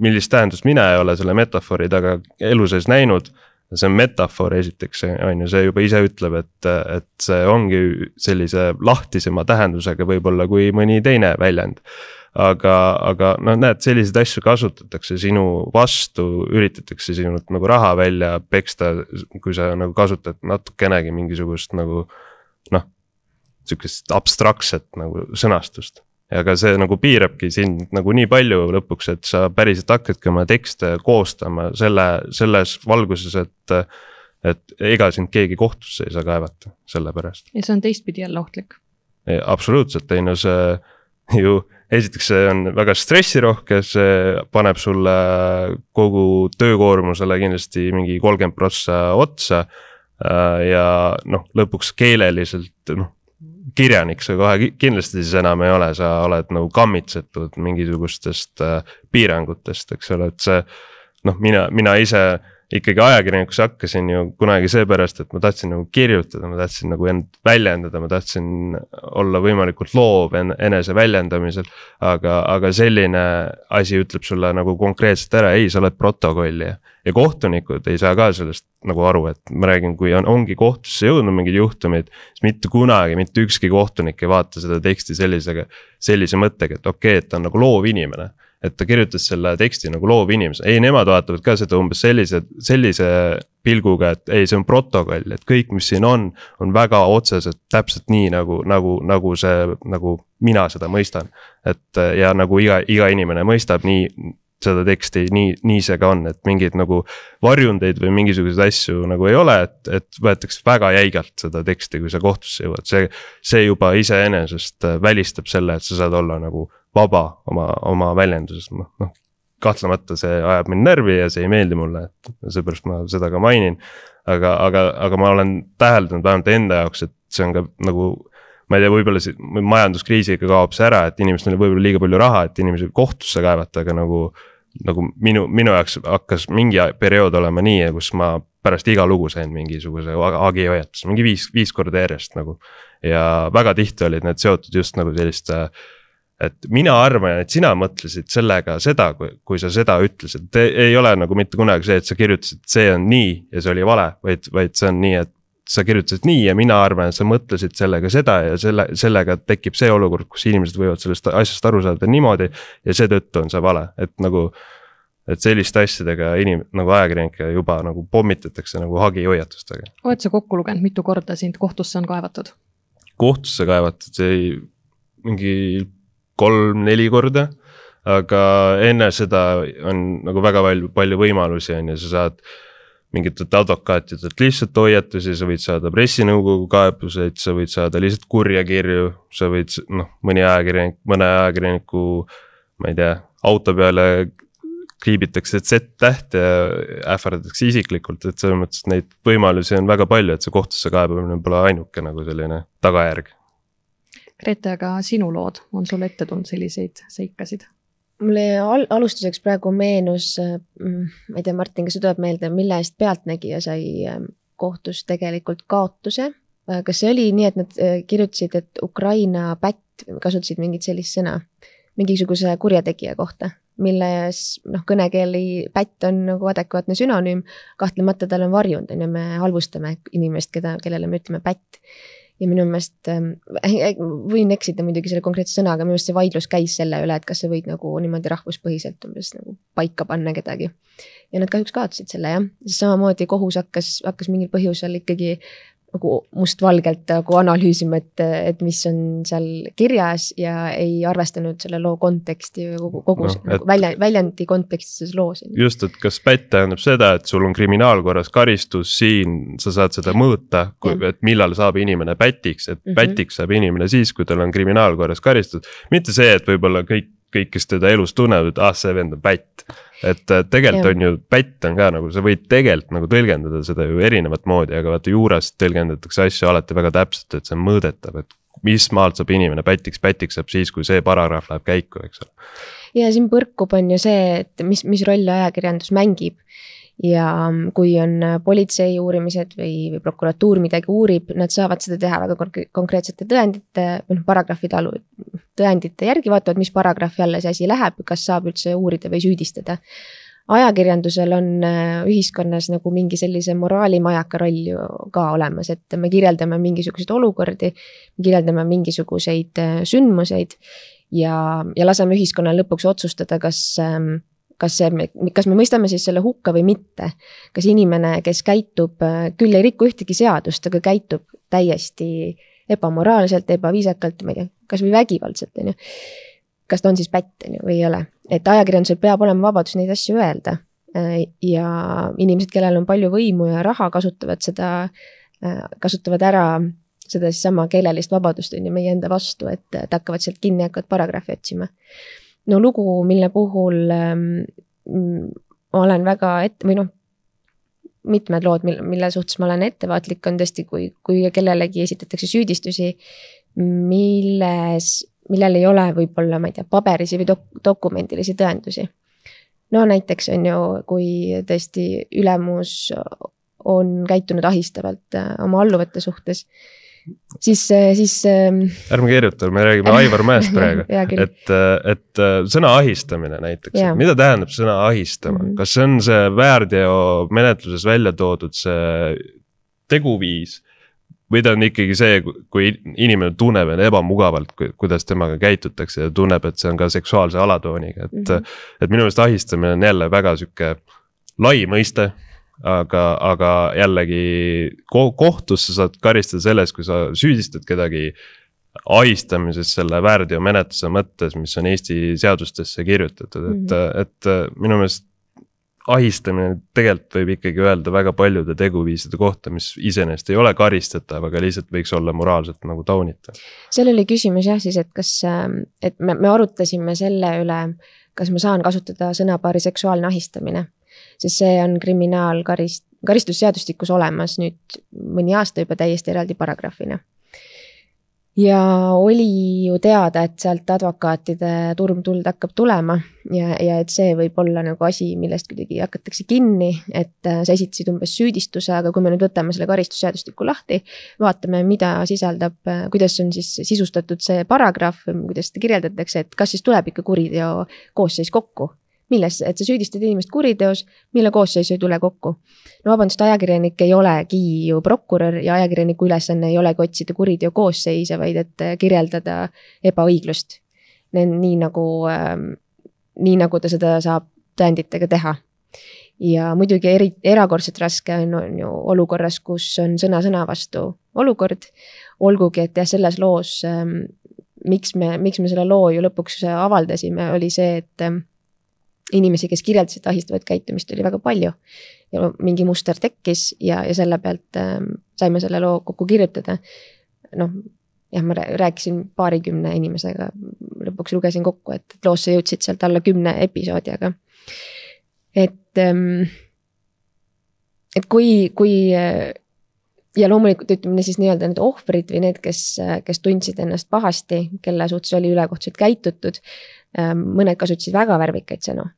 millist tähendust mina ei ole selle metafoori taga elu sees näinud see on metafoor esiteks, on ju, see juba ise ütleb, et, et see ongi sellise lahtisema tähendusega võib-olla kui mõni teine väljend. aga, aga noh, näed, selliseid asju kasutatakse sinu vastu, üritatakse sinult nagu raha välja peksta, kui sa nagu kasutad natukenegi mingisugust nagu noh, sihukest abstraktset nagu sõnastust aga see nagu piirabki sind nagu nii palju lõpuks, et sa päriselt hakkadki oma tekste koostama selle, selles valguses, et. et ega sind keegi kohtusse ei saa kaevata selle pärast. ja see on teistpidi jälle ohtlik. absoluutselt, ei no see ju, esiteks see on väga stressirohke, see paneb sulle kogu töökoormusele kindlasti mingi kolmkümmend prossa otsa. ja noh, lõpuks keeleliselt noh kirjanik sa kohe kindlasti siis enam ei ole, sa oled nagu kammitsetud mingisugustest äh, piirangutest, eks ole, et see. noh, mina, mina ise ikkagi ajakirjanikuks hakkasin ju kunagi seepärast, et ma tahtsin nagu kirjutada, ma tahtsin nagu end väljendada, ma tahtsin olla võimalikult loov en enese väljendamisel. aga, aga selline asi ütleb sulle nagu konkreetselt ära, ei, sa oled protokollija ja kohtunikud ei saa ka sellest nagu aru, et ma räägin, kui on, ongi kohtusse jõudnud mingid juhtumid. siis mitte kunagi mitte ükski kohtunik ei vaata seda teksti sellisega, sellise mõttega, et okei okay,, et ta on nagu loov inimene. et ta kirjutas selle teksti nagu loov inimene, ei, nemad vaatavad ka seda umbes sellise, sellise pilguga, et ei, see on protokoll, et kõik, mis siin on, on väga otseselt täpselt nii nagu, nagu, nagu see, nagu mina seda mõistan. et ja nagu iga, iga inimene mõistab nii seda teksti, nii, nii see ka on, et mingeid nagu varjundeid või mingisuguseid asju nagu ei ole, et, et võetakse väga jäigalt seda teksti, kui sa kohtusse jõuad, see. see juba iseenesest äh, välistab selle, et sa saad olla nagu vaba oma, oma väljenduses, noh, noh. kahtlemata see ajab mind närvi ja see ei meeldi mulle, et seepärast ma seda ka mainin. aga, aga, aga ma olen täheldanud vähemalt enda jaoks, et see on ka nagu ma ei tea, võib-olla see majanduskriisiga kaob see ära, et inimestel on võib-olla liiga palju raha, et inimesi kohtusse kaevata, aga nagu nagu minu, minu jaoks hakkas mingi periood olema nii, kus ma pärast iga lugu sain mingisuguse hagihoiatuse, mingi viis, viis korda järjest nagu. ja väga tihti olid need seotud just nagu selliste, et mina arvan, et sina mõtlesid sellega seda, kui sa seda ütlesid, ei ole nagu mitte kunagi see, et sa kirjutasid, see on nii ja see oli vale, vaid, vaid see on nii, et sa kirjutasid nii ja mina arvan, et sa mõtlesid sellega seda ja selle, sellega tekib see olukord, kus inimesed võivad sellest asjast aru saada niimoodi. ja seetõttu on see vale, et nagu, et selliste asjadega inim-, nagu ajakirjanikke juba nagu pommitatakse nagu hagihoiatustega. oled sa kokku lugenud, mitu korda sind kohtusse on kaevatud? kohtusse kaevatud, see ei, mingi kolm-neli korda aga enne seda on nagu väga palju, palju võimalusi on ju, sa saad mingitelt advokaatidelt lihtsalt hoiatusi, sa võid saada pressinõukogu kaebuseid, sa võid saada lihtsalt kurja kirju, sa võid noh, mõni ajakirjanik, mõne ajakirjaniku, ma ei tea, auto peale kriibitakse Z-täht ja ähvardatakse isiklikult, et selles mõttes, et neid võimalusi on väga palju, et see kohtusse kaebamine pole ainuke nagu selline tagajärg. Grete, aga sinu lood, on sul ette tulnud selliseid seikasid? Mulle al alustuseks praegu meenus, mm, ma ei tea, Martin, kas sul tuleb meelde, mille eest Pealtnägija sai ähm, kohtus tegelikult kaotuse? Äh, kas see oli nii, et nad äh, kirjutasid, et Ukraina pätt, kasutasid mingit sellist sõna mingisuguse kurjategija kohta, milles noh, kõnekeeli pätt on nagu adekvaatne sünonüüm. kahtlemata tal on varjund, on ju, me halvustame inimest, keda, kellele me ütleme pätt ja minu meelest äh,, võin eksida muidugi selle konkreetse sõnaga, minu meelest see vaidlus käis selle üle, et kas sa võid nagu niimoodi rahvuspõhiselt umbes nagu paika panna kedagi. ja nad kahjuks kaotasid selle jah, samamoodi kohus hakkas, hakkas mingil põhjusel ikkagi nagu mustvalgelt nagu analüüsima, et, et mis on seal kirjas ja ei arvestanud selle loo konteksti või kogu, kogu no, nagu välja, väljendi kontekstis selles loos. just, et kas pätt tähendab seda, et sul on kriminaalkorras karistus, siin sa saad seda mõõta, et millal saab inimene pätiks, et mm -hmm. pätiks saab inimene siis, kui tal on kriminaalkorras karistus. mitte see, et võib-olla kõik, kõik, kes teda elus tunnevad, et ah, see vend on pätt et tegelikult on ju, pätt on ka nagu, sa võid tegelikult nagu tõlgendada seda ju erinevat moodi, aga vaata juures tõlgendatakse asju alati väga täpselt, et see on mõõdetav, et mis maalt saab inimene pätiks, pätiks saab siis, kui see paragrahv läheb käiku, eks ole. ja siin põrkub, on ju see, et mis, mis rolli ajakirjandus mängib ja kui on politsei uurimised või, või prokuratuur midagi uurib, nad saavad seda teha väga konkreetsete tõendite või noh, paragrahvide alu-, tõendite järgi, vaatavad, mis paragrahvi alla see asi läheb, kas saab üldse uurida või süüdistada. Ajakirjandusel on äh, ühiskonnas nagu mingi sellise moraalimajaka roll ju ka olemas, et me kirjeldame mingisuguseid olukordi, kirjeldame mingisuguseid äh, sündmuseid ja, ja laseme ühiskonnal lõpuks otsustada, kas ähm, kas see, kas me mõistame siis selle hukka või mitte. kas inimene, kes käitub, äh, küll ei riku ühtegi seadust, aga käitub täiesti ebamoraalselt, ebaviisakalt, ma ei tea, kasvõi vägivaldselt, on ju kas ta on siis pätt, on ju, või ei ole. et ajakirjandusel peab olema vabadus neid asju öelda. Äh, ja inimesed, kellel on palju võimu ja raha, kasutavad seda, äh, kasutavad ära seda siis sama keelelist vabadust on ju meie enda vastu, et, et hakkavad sealt kinni, hakkavad paragrahvi otsima. No lugu, mille puhul ähm, ma olen väga ette või noh, mitmed lood, mille, mille suhtes ma olen ettevaatlik, on tõesti, kui, kui kellelegi esitatakse süüdistusi, milles millel ei ole võib-olla, ma ei tea, paberilisi või dok-, dokumendilisi tõendusi. no näiteks on ju, kui tõesti ülemus on käitunud ahistavalt äh, oma alluvate suhtes, siis, äh, siis. Ähm, ärme keeruta, me räägime Aivar Mäest praegu et, äh, et sõna ahistamine näiteks, mida tähendab sõna ahistama mm, -hmm. kas see on see väärteomenetluses välja toodud see teguviis või ta on ikkagi see, kui inimene tunneb end ebamugavalt, kuidas temaga käitutakse ja tunneb, et see on ka seksuaalse alatooniga, et mm. -hmm. et minu meelest ahistamine on jälle väga sihuke lai mõiste. Aga, aga jällegi ko kohtus sa saad karistada selles, kui sa süüdistad kedagi ahistamises selle väärteomenetluse mõttes, mis on Eesti seadustesse kirjutatud, et mm, -hmm. et minu meelest ahistamine tegelikult võib ikkagi öelda väga paljude teguviiside kohta, mis iseenesest ei ole karistatav, aga lihtsalt võiks olla moraalselt nagu taunitav. seal oli küsimus jah siis, et kas, ähm, et me, me arutasime selle üle, kas ma saan kasutada sõnapaari seksuaalne ahistamine. Sest see on kriminaalkarist-, karistusseadustikus olemas nüüd mõni aasta juba täiesti eraldi paragrahvina. Ja oli ju teada, et sealt advokaatide turmtuld hakkab tulema ja, ja et see võib olla nagu asi, millest kuidagi hakatakse kinni, et äh, sa esitasid umbes süüdistuse, aga kui me nüüd võtame selle karistusseadustiku lahti, vaatame, mida sisaldab, äh, kuidas on siis sisustatud see paragrahv, kuidas seda kirjeldatakse, et kas siis tuleb ikka kuriteo koosseis kokku milles, et sa süüdistad inimest kuriteos, mille koosseis ei tule kokku. no vabandust, ajakirjanik ei olegi ju prokurör ja ajakirjaniku ülesanne ei olegi otsida kuriteo koosseise, vaid et kirjeldada ebaõiglust. nii nagu, ähm, nii nagu ta seda saab tõenditega teha. ja muidugi eri, erakordselt raske on, on ju olukorras, kus on sõna sõna vastu olukord. olgugi, et jah, selles loos ähm, miks me, miks me selle loo ju lõpuks avaldasime, oli see, et ähm, inimesi, kes kirjeldasid ahistavat käitumist, oli väga palju. ja mingi muster tekkis ja, ja selle pealt äh, saime selle loo kokku kirjutada. noh, jah, ma rääkisin paarikümne inimesega, lõpuks lugesin kokku, et loosse jõudsid sealt alla kümne episoodi, aga et ähm,, et kui, kui ja loomulikult ütleme siis nii-öelda need ohvrid või need, kes, kes tundsid ennast pahasti, kelle suhtes oli ülekohtselt käitutud. Ähm, mõned kasutasid väga värvikaid sõnu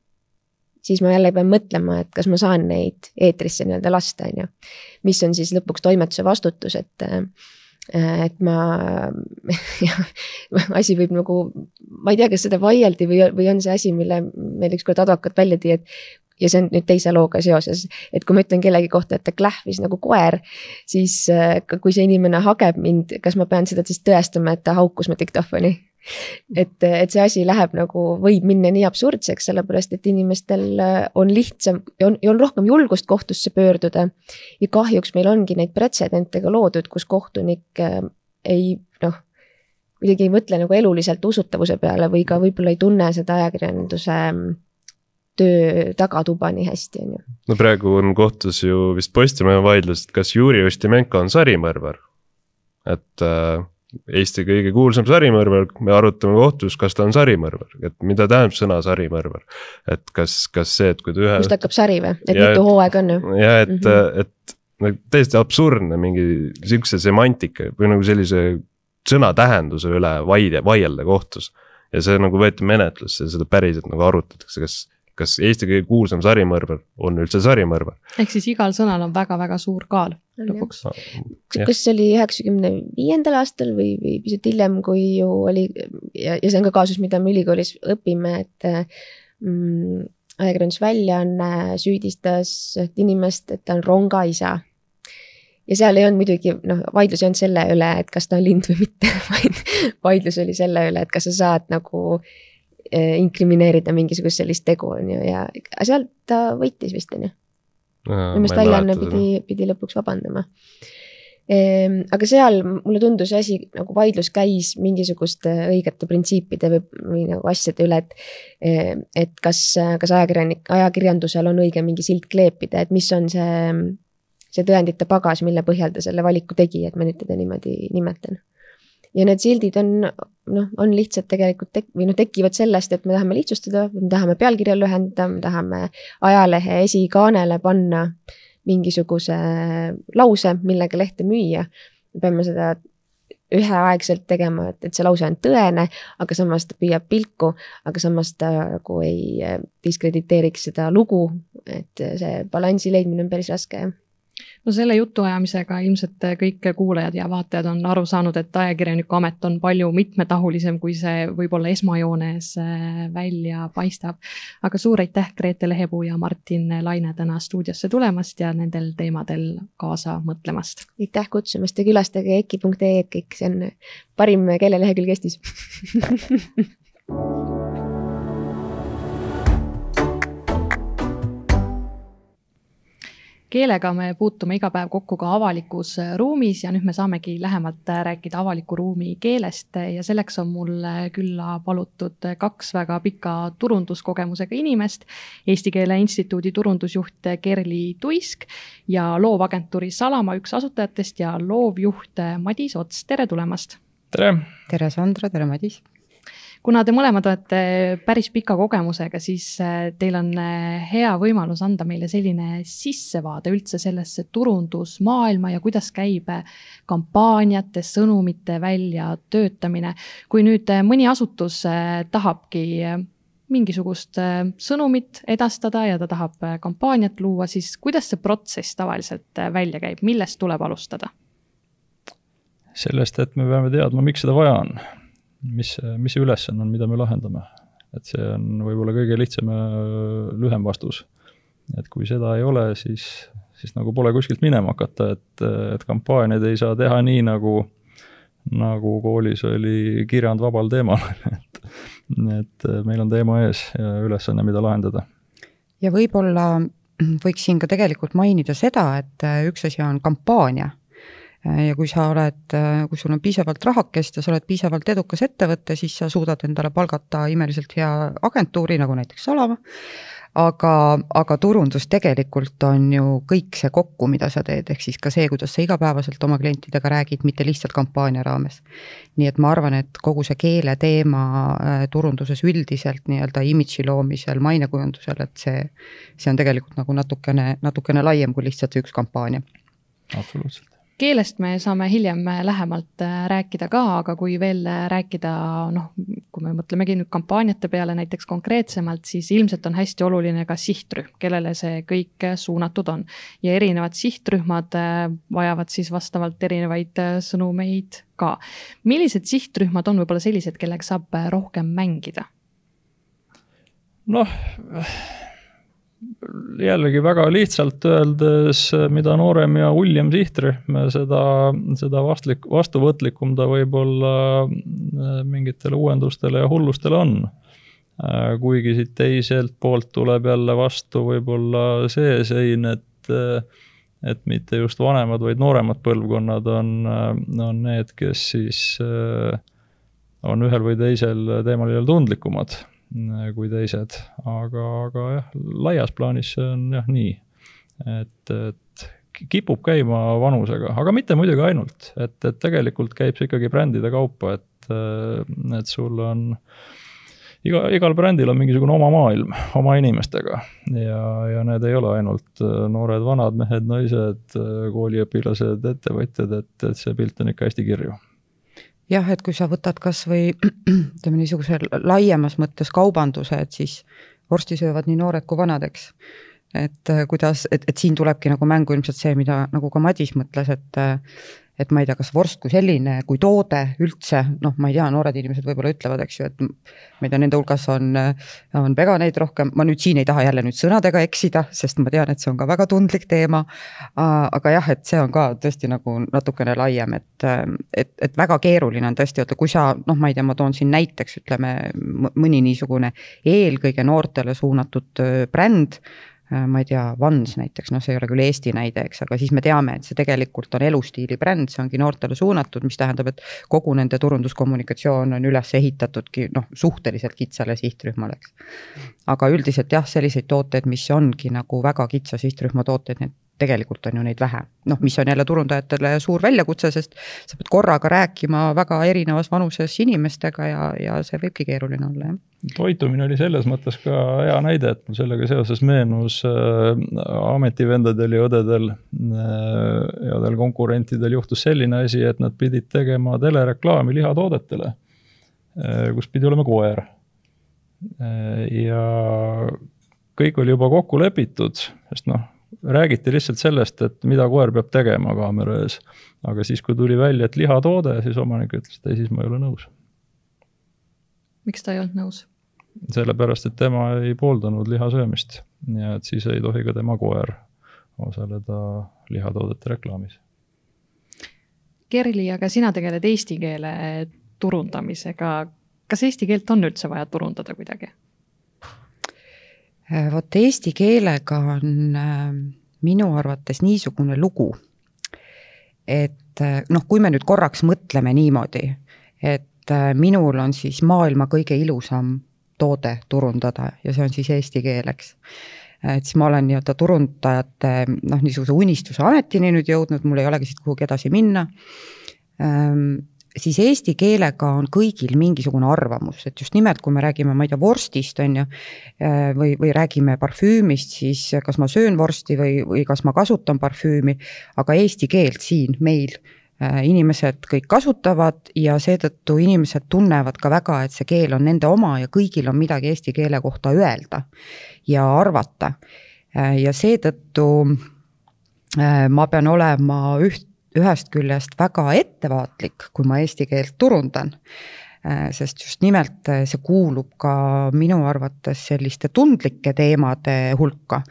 siis ma jälle pean mõtlema, et kas ma saan neid eetrisse nii-öelda lasta, on ju. mis on siis lõpuks toimetuse vastutus, et äh, et ma, asi võib nagu, ma ei tea, kas seda vaieldi või, või on see asi, mille meil ükskord advokaat välja tõi, et ja see on nüüd teise looga seoses, et kui ma ütlen kellegi kohta, et ta klähvis nagu koer, siis äh, kui see inimene hageb mind, kas ma pean seda siis tõestama, et ta haukus mu diktofoni et, et see asi läheb nagu, võib minna nii absurdseks, sellepärast et inimestel äh, on lihtsam, on, on rohkem julgust kohtusse pöörduda. ja kahjuks meil ongi neid pretsedente ka loodud, kus kohtunik äh, ei noh, kuidagi ei mõtle nagu eluliselt usutavuse peale või ka võib-olla ei tunne seda ajakirjanduse mm, töö tagatuba nii hästi, on ju. no praegu on kohtus ju vist Postimehe vaidlus, et kas Juri Ustimenko on sarimõrvar. et äh, Eesti kõige kuulsam sarimõrvar, me arutame kohtus, kas ta on sarimõrvar, et mida tähendab sõna sarimõrvar. et kas, kas see, et kui ta ühe. kust hakkab sari või, et mitu hooaega on ju? ja et mm, -hmm. et nagu täiesti absurdne mingi sihukese semantika või nagu sellise sõna tähenduse üle vaide, vaielda kohtus. ja see nagu võeti menetlusse ja seda päriselt nagu arutatakse, kas kas Eesti kõige kuulsam sarimõrvar on üldse sarimõrvar. ehk siis igal sõnal on väga-väga suur kaal lõpuks. kas see oli üheksakümne viiendal aastal või, või pisut hiljem, kui ju oli ja, ja see on ka kaasus, mida me ülikoolis õpime, et mm, ajakirjandusväljaanne süüdistas inimest, et ta on rongaisa ja seal ei olnud muidugi noh, vaidlus ei olnud selle üle, et kas ta on lind või mitte, vaid vaidlus oli selle üle, et kas sa saad nagu Eh, inkrimineerida mingisugust sellist tegu, on ju, ja seal ta võitis vist, on ju. minu meelest väljaanne pidi, pidi lõpuks vabandama. Ehm, aga seal mulle tundus asi nagu vaidlus käis mingisuguste õigete printsiipide või, või nagu asjade üle, et. Eh, et kas, kas ajakirjanik, ajakirjandusel on õige mingi silt kleepida, et mis on see, see tõendite pagas, mille põhjal ta selle valiku tegi, et ma nüüd teda niimoodi nimetan ja need sildid on noh, on lihtsalt tegelikult tek- või noh, tekivad sellest, et me tahame lihtsustada, me tahame pealkirja lühendada, me tahame ajalehe esikaanele panna mingisuguse lause, millega lehte müüa. me peame seda üheaegselt tegema, et, et see lause on tõene, aga samas ta püüab pilku, aga samas ta nagu ei diskrediteeriks seda lugu. et see balansi leidmine on päris raske, jah no selle jutuajamisega ilmselt kõik kuulajad ja vaatajad on aru saanud, et ajakirjaniku amet on palju mitmetahulisem, kui see võib-olla esmajoones äh, välja paistab. aga suur aitäh, Grete Lehepuu ja Martin Laine täna stuudiosse tulemast ja nendel teemadel kaasa mõtlemast. aitäh kutsumast ja külastage eki.ee-d kõik, see on parim keelelehekülg Eestis keelega me puutume iga päev kokku ka avalikus äh, ruumis ja nüüd me saamegi lähemalt äh, rääkida avaliku ruumi keelest ja selleks on mul äh, külla palutud kaks väga pika turunduskogemusega inimest. Eesti Keele Instituudi turundusjuht Kerli Tuisk ja loovagentuuri Salama üks asutajatest ja loovjuht Madis Ots, tere tulemast! tere! tere, Sandra, tere, Madis! Kuna te mõlemad olete päris pika kogemusega, siis äh, teil on äh, hea võimalus anda meile selline sissevaade üldse sellesse turundusmaailma ja kuidas käib äh, kampaaniate, sõnumite väljatöötamine. kui nüüd mõni asutus tahabki mingisugust sõnumit edastada ja ta tahab kampaaniat luua, siis kuidas see protsess tavaliselt välja käib, millest tuleb alustada? sellest, et me peame teadma, miks seda vaja on mis, mis see ülesanne on, mida me lahendame. et see on võib-olla kõige lihtsam ja lühem vastus. et kui seda ei ole, siis, siis nagu pole kuskilt minema hakata, et, et kampaaniaid ei saa teha nii, nagu, nagu koolis oli kirjand vabal teemal et, et meil on teema ees ja ülesanne, mida lahendada. ja võib-olla võiks siin ka tegelikult mainida seda, et üks asi on kampaania ja kui sa oled, äh, kui sul on piisavalt rahakest ja sa oled piisavalt edukas ettevõte, siis sa suudad endale palgata imeliselt hea agentuuri, nagu näiteks Salama, aga, aga turundus tegelikult on ju kõik see kokku, mida sa teed, ehk siis ka see, kuidas sa igapäevaselt oma klientidega räägid, mitte lihtsalt kampaania raames. nii et ma arvan, et kogu see keele teema äh, turunduses üldiselt nii-öelda imidži loomisel, mainekujundusel, et see, see on tegelikult nagu natukene, natukene laiem kui lihtsalt üks kampaania. absoluutselt keelest me saame hiljem lähemalt äh, rääkida ka, aga kui veel äh, rääkida, noh, kui me mõtlemegi nüüd kampaaniate peale näiteks konkreetsemalt, siis ilmselt on hästi oluline ka sihtrühm, kellele see kõik äh, suunatud on. ja erinevad sihtrühmad vajavad siis vastavalt erinevaid sõnumeid ka. millised sihtrühmad on võib-olla sellised, kellega saab rohkem mängida? noh jällegi väga lihtsalt öeldes, mida noorem ja uljem sihtrühm, seda, seda vastlik, vastuvõtlikum ta võib-olla äh, mingitele uuendustele ja hullustele on. Äh, kuigi siit teiselt poolt tuleb jälle vastu võib-olla see sein, et, äh, et mitte just vanemad, vaid nooremad põlvkonnad on, on need, kes siis on ühel või teisel teemal jälle tundlikumad kui teised, aga, aga jah, laias plaanis see on jah nii, et, et kipub käima vanusega, aga mitte muidugi ainult, et, et tegelikult käib see ikkagi brändide kaupa, et, et sul on iga, igal brändil on mingisugune oma maailm oma inimestega. Ja, ja need ei ole ainult noored-vanad mehed, naised, kooliõpilased, ettevõtjad, et, et see pilt on ikka hästi kirju jah, et kui sa võtad kas või ütleme niisuguse laiemas mõttes kaubanduse, et siis vorsti söövad nii noored kui vanad, eks. et kuidas, et, et siin tulebki nagu mängu ilmselt see, mida nagu ka Madis mõtles, et et ma ei tea, kas vorst kui selline, kui toode üldse, noh, ma ei tea, noored inimesed võib-olla ütlevad, eks ju, et ma ei tea, nende hulgas on, on veganeid rohkem, ma nüüd siin ei taha jälle nüüd sõnadega eksida, sest ma tean, et see on ka väga tundlik teema. aga jah, et see on ka tõesti nagu natukene laiem, et, et, et väga keeruline on tõesti öelda, kui sa noh, ma ei tea, ma toon siin näiteks ütleme mõni niisugune eelkõige noortele suunatud bränd Äh, ma ei tea, Vans näiteks, noh, see ei ole küll Eesti näide, eks, aga siis me teame, et see tegelikult on elustiili bränd, see ongi noortele suunatud, mis tähendab, et kogu nende turunduskommunikatsioon on üles ehitatudki noh, suhteliselt kitsale sihtrühmale, eks. aga üldiselt jah, selliseid tooteid, mis ongi nagu väga kitsa sihtrühma tooteid, need tegelikult on ju neid vähe. noh, mis on jälle turundajatele suur väljakutse, sest sa pead korraga rääkima väga erinevas vanuses inimestega ja, ja see võibki keeruline olla, jah. toitumine oli selles mõttes ka hea näide, et mul sellega seoses meenus äh, ametivendadel ja õdedel äh,, headel konkurentidel juhtus selline asi, et nad pidid tegema telereklaami lihatoodetele äh,, kus pidi olema koer äh,. ja kõik oli juba kokku lepitud, sest noh, räägiti lihtsalt sellest, et mida koer peab tegema kaamera ees. aga siis, kui tuli välja, et lihatoode, siis omanik ütles, et ei, siis ma ei ole nõus. miks ta ei olnud nõus? sellepärast, et tema ei pooldanud liha söömist ja et siis ei tohi ka tema koer osaleda lihatoodete reklaamis. Kerli, aga sina tegeled eesti keele turundamisega. kas eesti keelt on üldse vaja turundada kuidagi? Äh, vot eesti keelega on äh, minu arvates niisugune lugu, et äh, noh, kui me nüüd korraks mõtleme niimoodi, et minul on siis maailma kõige ilusam toode turundada ja see on siis eesti keel, eks. et siis ma olen nii-öelda turundajate noh, niisuguse unistuse ametini nüüd jõudnud, mul ei olegi siit kuhugi edasi minna ähm, siis eesti keelega on kõigil mingisugune arvamus, et just nimelt, kui me räägime, ma ei tea, vorstist, on ju, äh, või, või räägime parfüümist, siis kas ma söön vorsti või, või kas ma kasutan parfüümi, aga eesti keelt siin meil äh, inimesed kõik kasutavad ja seetõttu inimesed tunnevad ka väga, et see keel on nende oma ja kõigil on midagi eesti keele kohta öelda ja arvata. Äh, ja seetõttu ma pean olema üht, ühest küljest väga ettevaatlik, kui ma eesti keelt turundan, äh, sest just nimelt äh, see kuulub ka minu arvates selliste tundlike teemade hulka.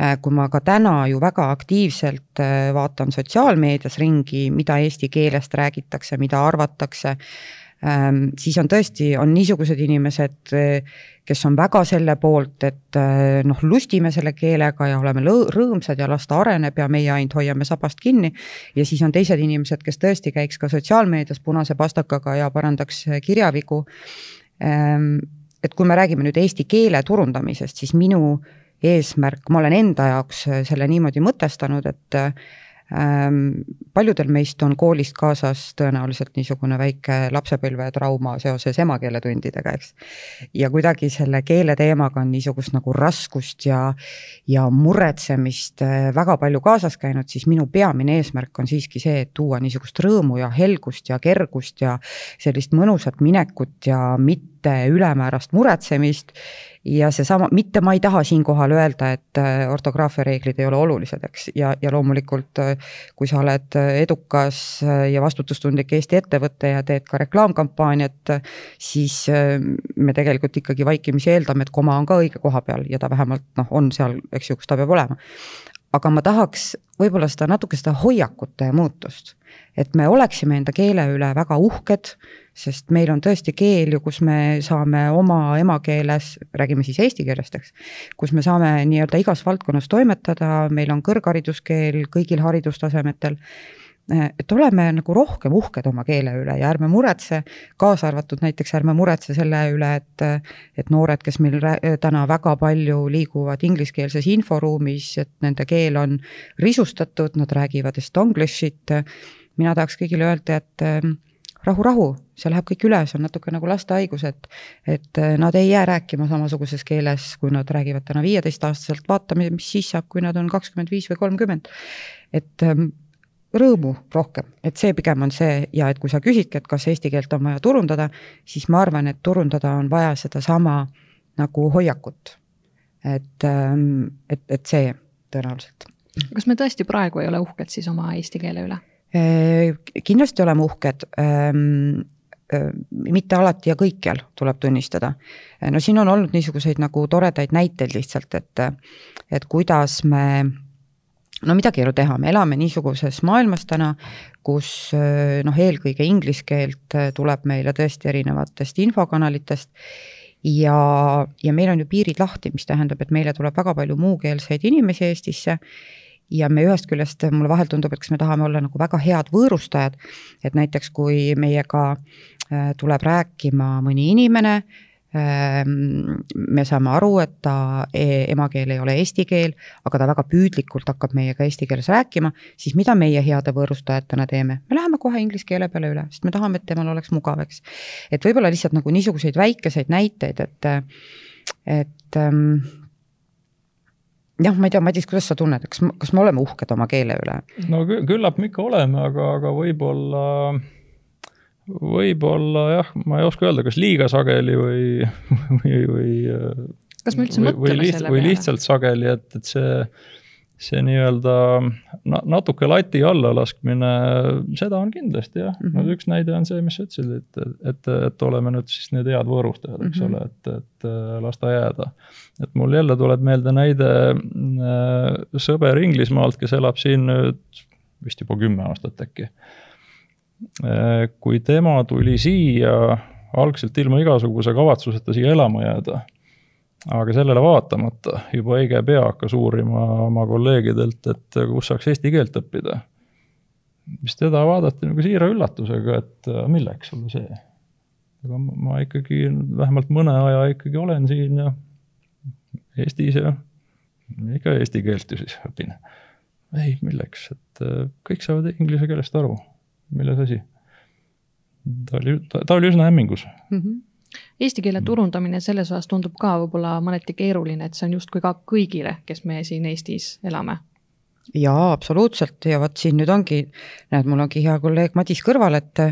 Äh, kui ma ka täna ju väga aktiivselt vaatan sotsiaalmeedias ringi, mida eesti keelest räägitakse, mida arvatakse, siis on tõesti, on niisugused inimesed, kes on väga selle poolt, et eh, noh, lustime selle keelega ja oleme rõõmsad ja las ta areneb ja meie ainult hoiame sabast kinni. ja siis on teised inimesed, kes tõesti käiks ka sotsiaalmeedias punase pastakaga ja parandaks kirjavigu. Ehm, et kui me räägime nüüd eesti keele turundamisest, siis minu eesmärk, ma olen enda jaoks selle niimoodi mõtestanud, et Ehm, paljudel meist on koolist kaasas tõenäoliselt niisugune väike lapsepõlvetrauma seoses emakeeletundidega, eks. ja kuidagi selle keele teemaga on niisugust nagu raskust ja, ja muretsemist eh, väga palju kaasas käinud, siis minu peamine eesmärk on siiski see, et tuua niisugust rõõmu ja helgust ja kergust ja sellist mõnusat minekut ja mitte ülemäärast muretsemist. Ja seesama, mitte ma ei taha siinkohal öelda, et äh, ortograafia reeglid ei ole olulised, eks, ja, ja loomulikult äh, kui sa oled äh, edukas ja vastutustundlik Eesti ettevõte ja teed ka reklaamkampaaniat, siis me tegelikult ikkagi vaikimisi eeldame, et koma on ka õige koha peal ja ta vähemalt noh, on seal, eks ju, kus ta peab olema. aga ma tahaks võib-olla seda natuke seda hoiakute muutust, et me oleksime enda keele üle väga uhked sest meil on tõesti keel ju, kus me saame oma emakeeles, räägime siis eesti keelest, eks, kus me saame nii-öelda igas valdkonnas toimetada, meil on kõrghariduskeel kõigil haridustasemetel et oleme nagu rohkem uhked oma keele üle ja ärme muretse, kaasa arvatud näiteks ärme muretse selle üle, et, et noored, kes meil täna väga palju liiguvad ingliskeelses inforuumis, et nende keel on risustatud, nad räägivad estonglish'it. mina tahaks kõigile öelda, et rahu, rahu, see läheb kõik üle, see on natuke nagu lastehaigus, et et nad ei jää rääkima samasuguses keeles, kui nad räägivad täna viieteistaastaselt, vaatame, mis siis saab, kui nad on kakskümmend viis või kolmkümmend. et rõõmu rohkem, et see pigem on see ja et kui sa küsidki, et kas eesti keelt on vaja turundada, siis ma arvan, et turundada on vaja sedasama nagu hoiakut. et, ähm, et, et see tõenäoliselt. kas me tõesti praegu ei ole uhked siis oma eesti keele üle? Äh, kindlasti oleme uhked. Ähm, äh, mitte alati ja kõikjal, tuleb tunnistada. no siin on olnud niisuguseid nagu toredaid näiteid lihtsalt, et, et kuidas me no midagi ei ole teha, me elame niisuguses maailmas täna, kus noh, eelkõige inglise keelt tuleb meile tõesti erinevatest infokanalitest. Ja, ja meil on ju piirid lahti, mis tähendab, et meile tuleb väga palju muukeelseid inimesi Eestisse ja me ühest küljest, mulle vahel tundub, et kas me tahame olla nagu väga head võõrustajad, et näiteks kui meiega äh, tuleb rääkima mõni inimene, Ehm, me saame aru, et ta e, emakeel ei ole eesti keel, aga ta väga püüdlikult hakkab meiega eesti keeles rääkima, siis mida meie heade võõrustajatena teeme? me läheme kohe inglise keele peale üle, sest me tahame, et temal oleks mugav, eks. et võib-olla lihtsalt nagu niisuguseid väikeseid näiteid, et, et ähm, jah, ma ei tea, Madis, kuidas sa tunned, kas, kas me oleme uhked oma keele üle? no küllap me ikka oleme, aga, aga võib-olla võib-olla jah, ma ei oska öelda, kas liiga sageli või, või, või. kas me üldse mõtleme selle peale? või lihtsalt sageli, et, et see, see nii-öelda natuke lati alla laskmine, seda on kindlasti jah mm, -hmm. no üks näide on see, mis sa ütlesid, et, et, et oleme nüüd siis need head võõrustajad, eks mm -hmm. ole, et, et las ta jääda. et mul jälle tuleb meelde näide äh, sõber Inglismaalt, kes elab siin nüüd vist juba kümme aastat äkki Äh, kui tema tuli siia algselt ilma igasuguse kavatsuseta siia elama jääda, aga sellele vaatamata juba õige pea hakkas uurima oma kolleegidelt, et kus saaks eesti keelt õppida. siis teda vaadati nagu siira üllatusega, et milleks sulle see. aga ma ikkagi vähemalt mõne aja ikkagi olen siin ja Eestis ja ikka eesti keelt ju siis õpin. ei, milleks, et kõik saavad inglise keelest aru milles asi? ta oli, ta oli üsna hämmingus mm. -hmm. Eesti keele turundamine selles osas tundub ka võib-olla mõneti keeruline, et see on justkui ka kõigile, kes me siin Eestis elame. Jaa, absoluutselt. Ja vot siin nüüd ongi, näed, mul ongi hea kolleeg Madis kõrval, et